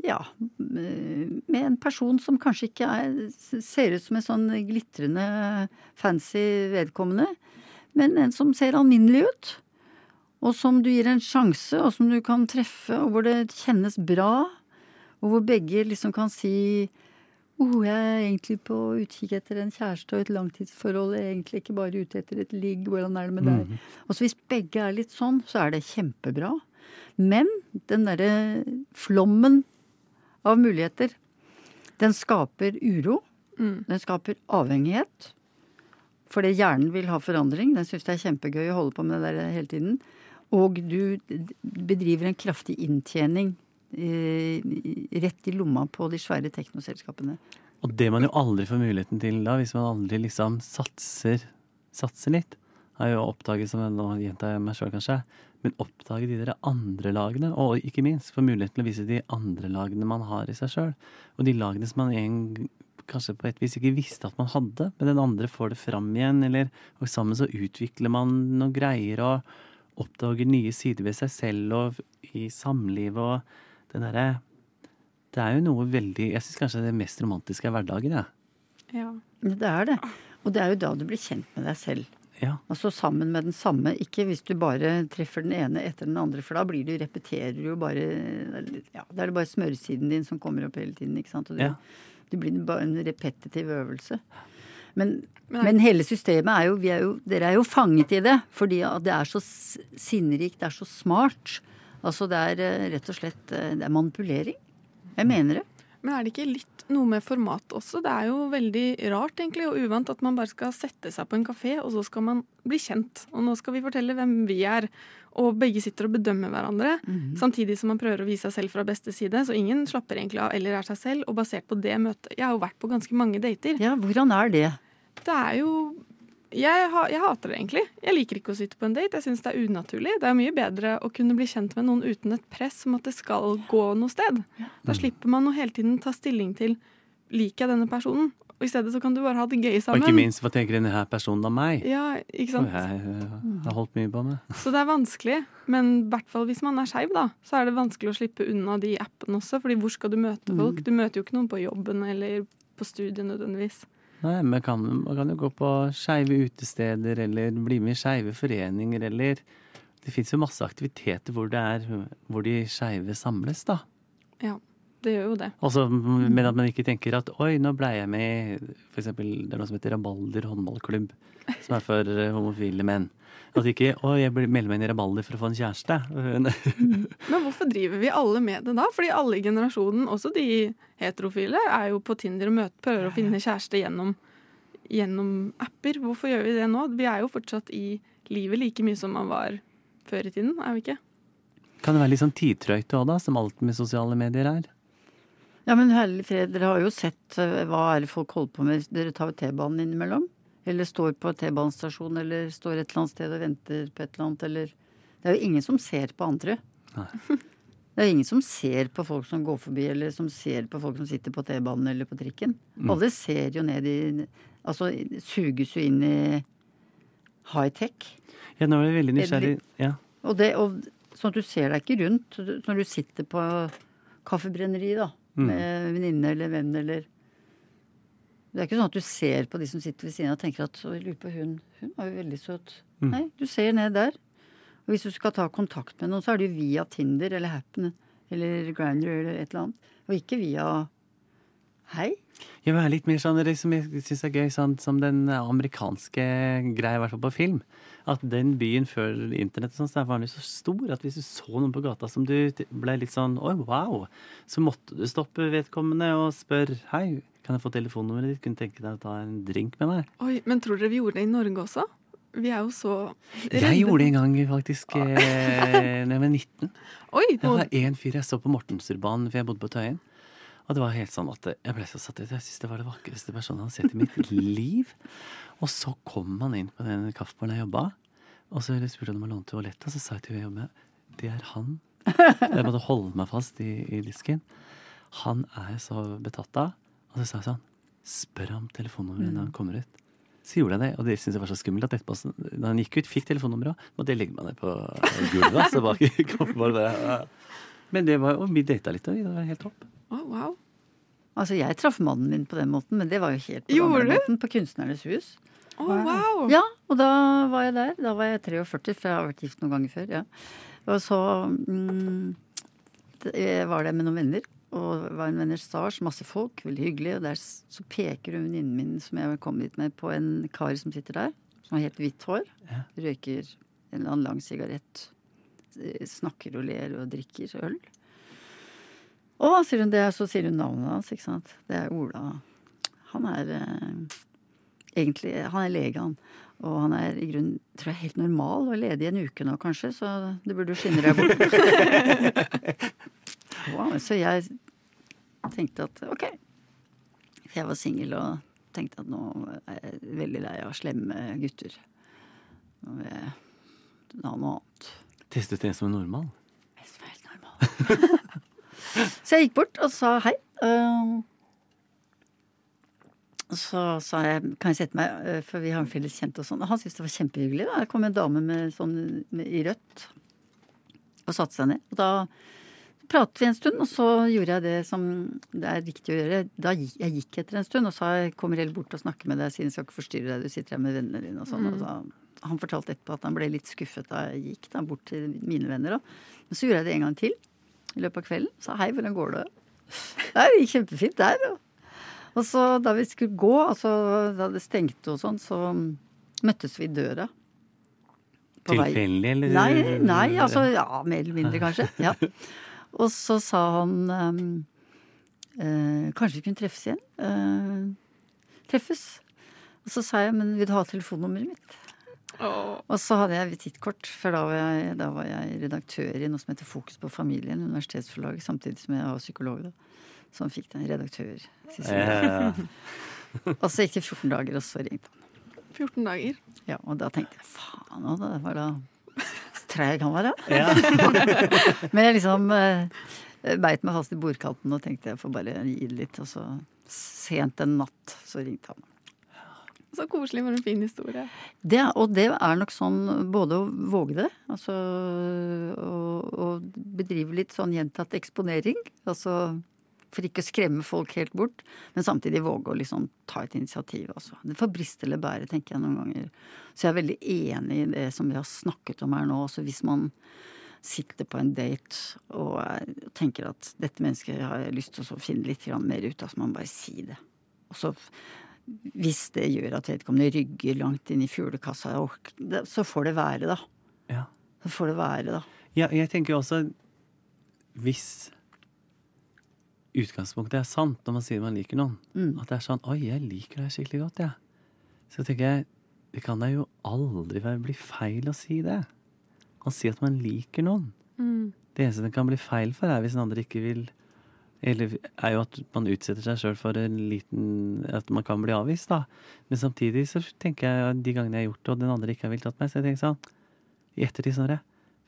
ja, med en person som kanskje ikke er, ser ut som en sånn glitrende fancy vedkommende, men en som ser alminnelig ut. Og som du gir en sjanse, og som du kan treffe, og hvor det kjennes bra. Og hvor begge liksom kan si oh, jeg er egentlig på utkikk etter en kjæreste og et langtidsforhold. Jeg er egentlig ikke bare ute etter et ligg. Hvordan er det med deg? Mm. Og hvis begge er litt sånn, så er det kjempebra. Men den derre flommen av muligheter, den skaper uro. Mm. Den skaper avhengighet. Fordi hjernen vil ha forandring. Den syns det er kjempegøy å holde på med det der hele tiden. Og du bedriver en kraftig inntjening rett i lomma på de svære teknoselskapene. Og det man jo aldri får muligheten til da, hvis man aldri liksom satser, satser litt, har jo oppdaget, som jeg nå gjentar meg sjøl kanskje, men oppdage de der andre lagene, og ikke minst få muligheten til å vise de andre lagene man har i seg sjøl. Og de lagene som man en, kanskje på et vis ikke visste at man hadde, men den andre får det fram igjen, eller og sammen så utvikler man noen greier og oppdager nye sider ved seg selv og i samlivet og den derre det er jo noe veldig Jeg syns kanskje det mest romantiske er hverdagen, jeg. Ja. Det er det. Og det er jo da du blir kjent med deg selv. Ja. Altså sammen med den samme. Ikke hvis du bare treffer den ene etter den andre, for da blir du, repeterer du jo bare ja, Da er det bare smøresiden din som kommer opp hele tiden, ikke sant. Og du, Ja. det blir bare en repetitiv øvelse. Men, Men men hele systemet er jo, vi er jo Dere er jo fanget i det. Fordi det er så sinnrikt, det er så smart. Altså det er eh, rett og slett eh, Det er manipulering. Jeg mener det. Men er det ikke litt noe med format også? Det er jo veldig rart egentlig og uvant at man bare skal sette seg på en kafé, og så skal man bli kjent. Og nå skal vi fortelle hvem vi er. Og begge sitter og bedømmer hverandre, samtidig som man prøver å vise seg selv fra beste side. Så ingen slapper egentlig av eller er seg selv. Og basert på det møtet Jeg har jo vært på ganske mange dater. Ja, hvordan er det? Det er jo jeg, ha, jeg hater det egentlig. Jeg liker ikke å sitte på en date. Jeg syns det er unaturlig. Det er mye bedre å kunne bli kjent med noen uten et press om at det skal gå noe sted. Da slipper man å hele tiden ta stilling til liker jeg denne personen. Og I stedet så kan du bare ha det gøy sammen. Og ikke minst, hva tenker denne her personen om meg? Ja, ikke sant? jeg jeg, har holdt mye på med. Så det er vanskelig. Men i hvert fall hvis man er skeiv, da, så er det vanskelig å slippe unna de appene også. Fordi hvor skal du møte folk? Du møter jo ikke noen på jobben eller på studiet nødvendigvis. Nei, men kan, man kan jo gå på skeive utesteder, eller bli med i skeive foreninger, eller Det fins jo masse aktiviteter hvor, er, hvor de skeive samles, da. Ja, det gjør jo det. Også, men at man ikke tenker at oi, nå blei jeg med i eksempel, det er noe som heter Rabalder håndballklubb, som er for eh, homofile menn. At ikke å, jeg melder meg inn i Rabalder for å få en kjæreste. Men hvorfor driver vi alle med det da? Fordi alle i generasjonen, også de heterofile, er jo på Tinder og møter, prøver å finne kjæreste gjennom, gjennom apper. Hvorfor gjør vi det nå? Vi er jo fortsatt i livet like mye som man var før i tiden, er vi ikke? Kan det være litt sånn tidtrøyte òg, da, som alt med sosiale medier er? Ja, men herlig fred, dere har jo sett eh, hva er det folk holder på med. Dere tar jo T-banen innimellom. Eller står på T-banestasjon, eller står et eller annet sted og venter på et eller annet, eller Det er jo ingen som ser på andre. Nei. Det er ingen som ser på folk som går forbi, eller som ser på folk som sitter på T-banen eller på trikken. Alle ser jo ned i Altså suges jo inn i high-tech. Ja, nå er jeg veldig nysgjerrig. Ja. Og det, og, sånn at du ser deg ikke rundt når du sitter på kaffebrenneri da, med venninne eller venn eller Det er ikke sånn at du ser på de som sitter ved siden av og tenker at «Å, lurer på hun, hun var jo veldig søt. Nei, du ser ned der. Og hvis du skal ta kontakt med noen, så er det jo via Tinder eller Happen eller Grindr eller et eller annet. Og ikke via Hei. Jeg vil være litt mer sånn, det som jeg syns er gøy, sånn, som den amerikanske greia, i hvert fall på film. At den byen før internett sånn, så var den jo så stor at hvis du så noen på gata som du ble litt sånn oi, wow, så måtte du stoppe vedkommende og spørre hei, kan jeg få telefonnummeret ditt, kunne tenke deg å ta en drink med meg? Oi, Men tror dere vi gjorde det i Norge også? Vi er jo så redde. Jeg gjorde det en gang faktisk eh, da jeg var 19. Oi, Det var en fyr jeg så på Mortensurbanen, for jeg bodde på Tøyen. Og det var helt sånn at jeg ble så satt ut. Jeg syns det var det vakreste personen jeg har sett i mitt liv. Og så kom han inn på den kaffebaren jeg jobba, og så spurte han om å låne toalettet. Og så sa jeg til henne det er han. Jeg måtte holde meg fast i, i disken. Han er så betatt av. Og så sa jeg sånn, spør ham telefonnummeret når han kommer ut. Så gjorde jeg det, og det syntes jeg var så skummelt at etterpå, da han gikk ut, fikk telefonnummeret, måtte jeg legge meg ned på gulvet. så bak i bare Men det var, og vi data litt, og det var helt topp. Å, wow. Altså, jeg traff mannen min på den måten, men det var jo helt på den måten, på Kunstnernes hus. Å, wow. Ja, og da var jeg der. Da var jeg 43, for jeg har vært gift noen ganger før. ja. Og så mm, var der med noen venner, og det var en vernissasje, masse folk, veldig hyggelig. Og der så peker hun venninnen min som jeg kom dit med, på en kar som sitter der, som har helt hvitt hår. Ja. Røyker en eller annen lang sigarett. eh, Snakker og ler og drikker øl. Å, sier hun det, så sier hun navnet hans, ikke sant. Det er Ola. Han er eh, egentlig Han er lege, han. Og han er i grunnen, tror jeg, helt normal og ledig en uke nå, kanskje, så det burde jo skinne deg bort. wow, så jeg tenkte at ok. For jeg var singel og tenkte at nå er jeg veldig lei av slemme gutter. Nå vil jeg ha noe annet. Testet det som en normal? Som er helt normal. så jeg gikk bort og sa hei. Um, så sa jeg kan jeg sette meg, uh, for vi har en felles kjent og sånn. Og han syntes det var kjempehyggelig. Da. Det kom en dame med sånn med, i rødt og satte seg ned. Og da pratet vi en stund, og så gjorde jeg det som det er riktig å gjøre. Da gikk, jeg gikk etter en stund og sa jeg kommer heller bort og snakker med deg siden jeg skal ikke forstyrre deg, du sitter her med vennene dine og sånn. Og så, han fortalte etterpå at han ble litt skuffet da jeg gikk da, bort til mine venner. Da. Men så gjorde jeg det en gang til i løpet av kvelden. Sa hei, hvordan går det? Nei, det gikk kjempefint der. Og, så da vi skulle gå, altså da det stengte og sånn, så møttes vi i døra. Tilfeldig, eller? Nei, nei, altså ja, mer eller mindre kanskje. Ja. Og så sa han um, uh, Kanskje vi kunne treffes igjen? Uh, treffes. Og så sa jeg, men vil du ha telefonnummeret mitt? Og så hadde jeg visittkort, for da var, jeg, da var jeg redaktør i noe som heter Fokus på familien, universitetsforlag, samtidig som jeg var psykolog. da. Som fikk den redaktør. Eh, Og så gikk det 14 dager, og så ringte han. 14 dager. Ja, og da tenkte jeg faen òg, det var da treig han var, da. ja. Men jeg liksom eh, beit meg fast i bordkanten og tenkte jeg får bare gi det litt. Og så sent en natt så ringte han. Så koselig med en fin historie. Det, og det er nok sånn både å våge det, altså å bedrive litt sånn gjentatt eksponering. Altså for ikke å skremme folk helt bort, men samtidig våge å liksom ta et initiativ. Altså. Det får briste eller bære, tenker jeg noen ganger. Så jeg er veldig enig i det som vi har snakket om her nå. Altså hvis man sitter på en date og er- tenker at dette mennesket har jeg lyst til å finne litt mer ut av, så må man bare si det. Og så hvis det gjør at vedkommende rygger langt inn i fuglekassa, så får det være, da. ja. Så får det være, da. Ja, jeg tenker jo også Hvis utgangspunktet er sant når man sier man liker noen, Mm. at det er sånn Oi, jeg liker deg skikkelig godt, jeg. Så tenker jeg det kan da jo aldri bli feil å si det. Å si at man liker noen. Mm. Det eneste det kan bli feil for, er hvis den andre ikke vil er jo at man utsetter seg sjøl for en liten At man kan bli avvist, da. Men samtidig så tenker jeg de gangene jeg har gjort det, og den andre ikke har villet tatt meg, så jeg tenker sånn I ettertid Snorre. der,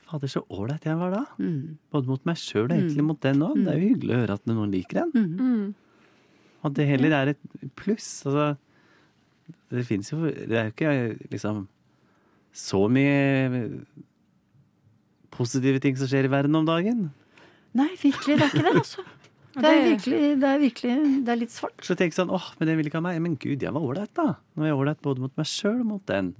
Fader, så ålreit jeg var da. Mm. Både mot meg sjøl og egentlig mot den òg. Det er jo hyggelig å høre at noen liker en. Mm. Mm. At det heller er et pluss. Altså, det fins jo Det er jo ikke liksom så mye positive ting som skjer i verden om dagen. Nei, virkelig, det er ikke det, altså. Det er virkelig, det er virkelig Det er litt svart. Så tenk sånn åh, men den vil ikke ha meg. Men gud, jeg var ålreit, da. Nå er jeg ålreit både mot meg sjøl og mot den.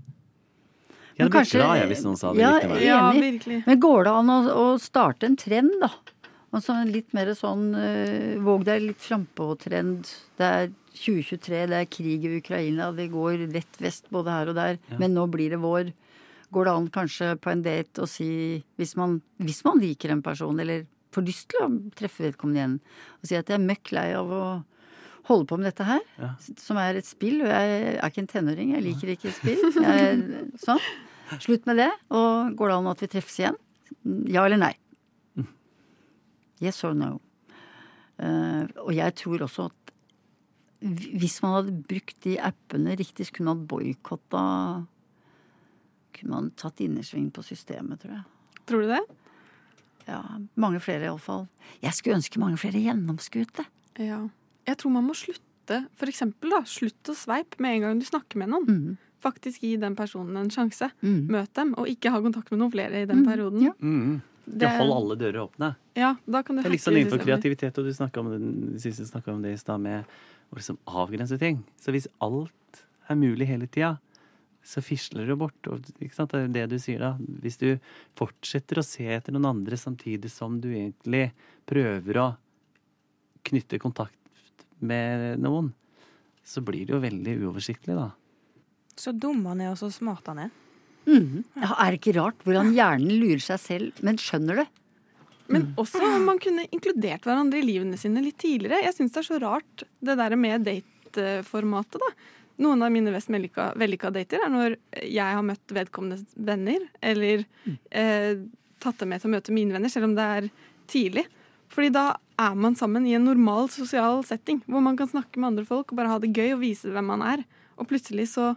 Jeg hadde kanskje, blitt glad jeg, hvis noen sa det Ja, likte meg. Ja, Enig. virkelig. Men går det an å, å starte en trend, da? Altså en litt mer sånn uh, våg deg litt frampå-trend. Det er 2023, det er krig i Ukraina, det går rett vest både her og der. Men nå blir det vår. Går det an kanskje på en date å si, hvis man, hvis man liker en person, eller får lyst til å treffe vedkommende igjen, og si at jeg er møkk lei av å holde på med dette her, Ja. som er et spill, og jeg er ikke en tenåring, jeg liker ikke spill. Jeg, sånn. Slutt med det, og går det an at vi treffes igjen? Ja eller nei? Yes or no? Uh, og jeg tror også at hvis man hadde brukt de appene riktig, så kunne man boikotta Kunne man tatt innersving på systemet, tror jeg. Tror du det? Ja, Mange flere iallfall. Jeg skulle ønske mange flere gjennomskuet det. Ja. Jeg tror man må slutte. For eksempel, da, slutt å sveipe med en gang du snakker med noen. Mm. Faktisk gi den personen en sjanse. Mm. Møt dem, og ikke ha kontakt med noen flere i den mm. perioden. ja. Mm. Det- hold alle dører åpne. Ja, da kan du Det er litt sånn innenfor kreativitet, og du snakka om, om det i stad, med å liksom avgrense ting. Så hvis alt er mulig hele tida, så fisler det bort. Og, ikke sant? Det er det du sier da. Hvis du fortsetter å se etter noen andre samtidig som du egentlig prøver å knytte kontakt med noen, så blir det jo veldig uoversiktlig, da. Så dum han er, og så smart han er. Mm. Ja, er det ikke rart hvordan hjernen lurer seg selv, men skjønner det? Men også om man kunne inkludert hverandre i livene sine litt tidligere. Jeg syns det er så rart det der med dateformatet, da. Noen av mine mest vellykka dater er når jeg har møtt vedkommendes venner, eller eh, tatt dem med til å møte mine venner, selv om det er tidlig. Fordi da er man sammen i en normal sosial setting, hvor man kan snakke med andre folk og bare ha det gøy og vise hvem man er. Og plutselig så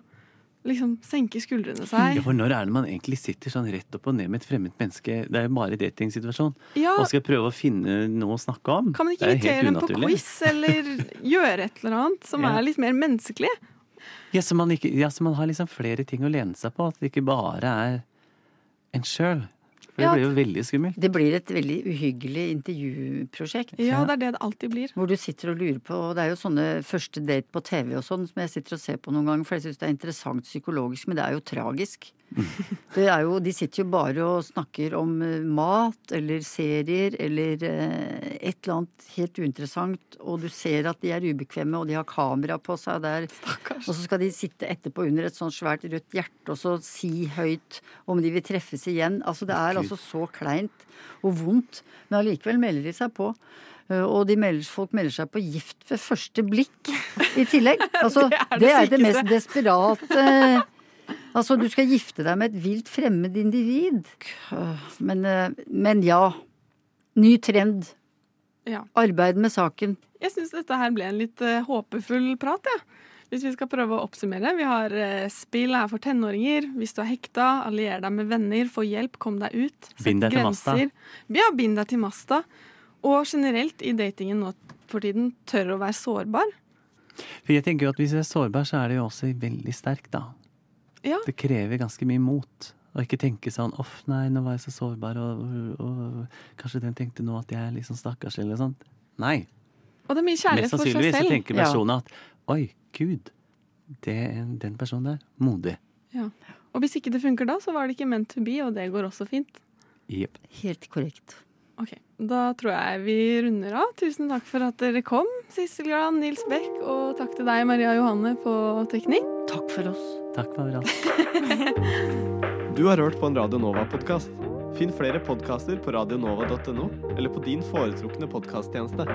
liksom senker skuldrene seg. Ja, for når er det man egentlig sitter sånn rett opp og ned med et fremmed menneske? Det er jo bare datingsituasjon. Ja, Og skal prøve å finne noe å snakke om. Kan man ikke er invitere dem på quiz eller gjøre et eller annet som Ja. er litt mer menneskelig? Ja, så man, ikke, ja, så man har liksom flere ting å lene seg på. At det ikke bare er en sjøl. For det Ja. blir jo veldig skummelt. Det blir et veldig uhyggelig intervjuprosjekt. Ja, det er det det alltid blir. Hvor du sitter og lurer på og Det er jo sånne første date på TV og sånn som jeg sitter og ser på noen ganger, for jeg syns det er interessant psykologisk, men det er jo tragisk. Det er jo, de sitter jo bare og snakker om eh, mat eller serier eller eh, et eller annet helt uinteressant, og du ser at de er ubekvemme, og de har kamera på seg der. Og så skal de sitte etterpå under et sånt svært rødt hjerte og så si høyt om de vil treffes igjen. Altså det er altså så kleint og vondt, men allikevel melder de seg på. Uh, Og de melder, folk melder seg på gift ved første blikk i tillegg. Altså, Det er det det er det mest desperate Altså, du skal gifte deg med et vilt fremmed individ. Men, uh, men ja. Ny trend. Ja. Arbeid med saken. Jeg syns dette her ble en litt eh, håpefull prat, jeg. Hvis vi skal prøve å oppsummere. Vi har eh, spill her for tenåringer. Hvis du er hekta, allier deg med venner, få hjelp, kom deg ut. Bind deg til masta. Ja, bind deg til masta. Og generelt i datingen nå for tiden, tør å være sårbar. For jeg tenker jo at hvis du er sårbar, så er det jo også veldig sterk, da. Ja. Det krever ganske mye mot. Og ikke tenke sånn 'uff, nei, nå var jeg så sårbar', og, og, og kanskje den tenkte nå at jeg er litt sånn stakkars, eller sånt. Nei. Og det er mye kjærlighet Mest for seg sannsynligvis Mest selv. tenker Ja. personen at 'oi, gud, det er den personen der. Modig'. Ja. Og hvis ikke det funker da, så var det ikke meant to be, og det går også fint. Yep. Helt korrekt. Ok, Da tror jeg vi runder av. Tusen takk for at dere kom, Sissel Gran, Nils Bech, og takk til deg, Maria Johanne, på teknikk. Takk for oss. Takk for alt. Du har hørt på en Radio Nova-podkast. Finn flere podkaster på radionova.no eller på din foretrukne podkasttjeneste.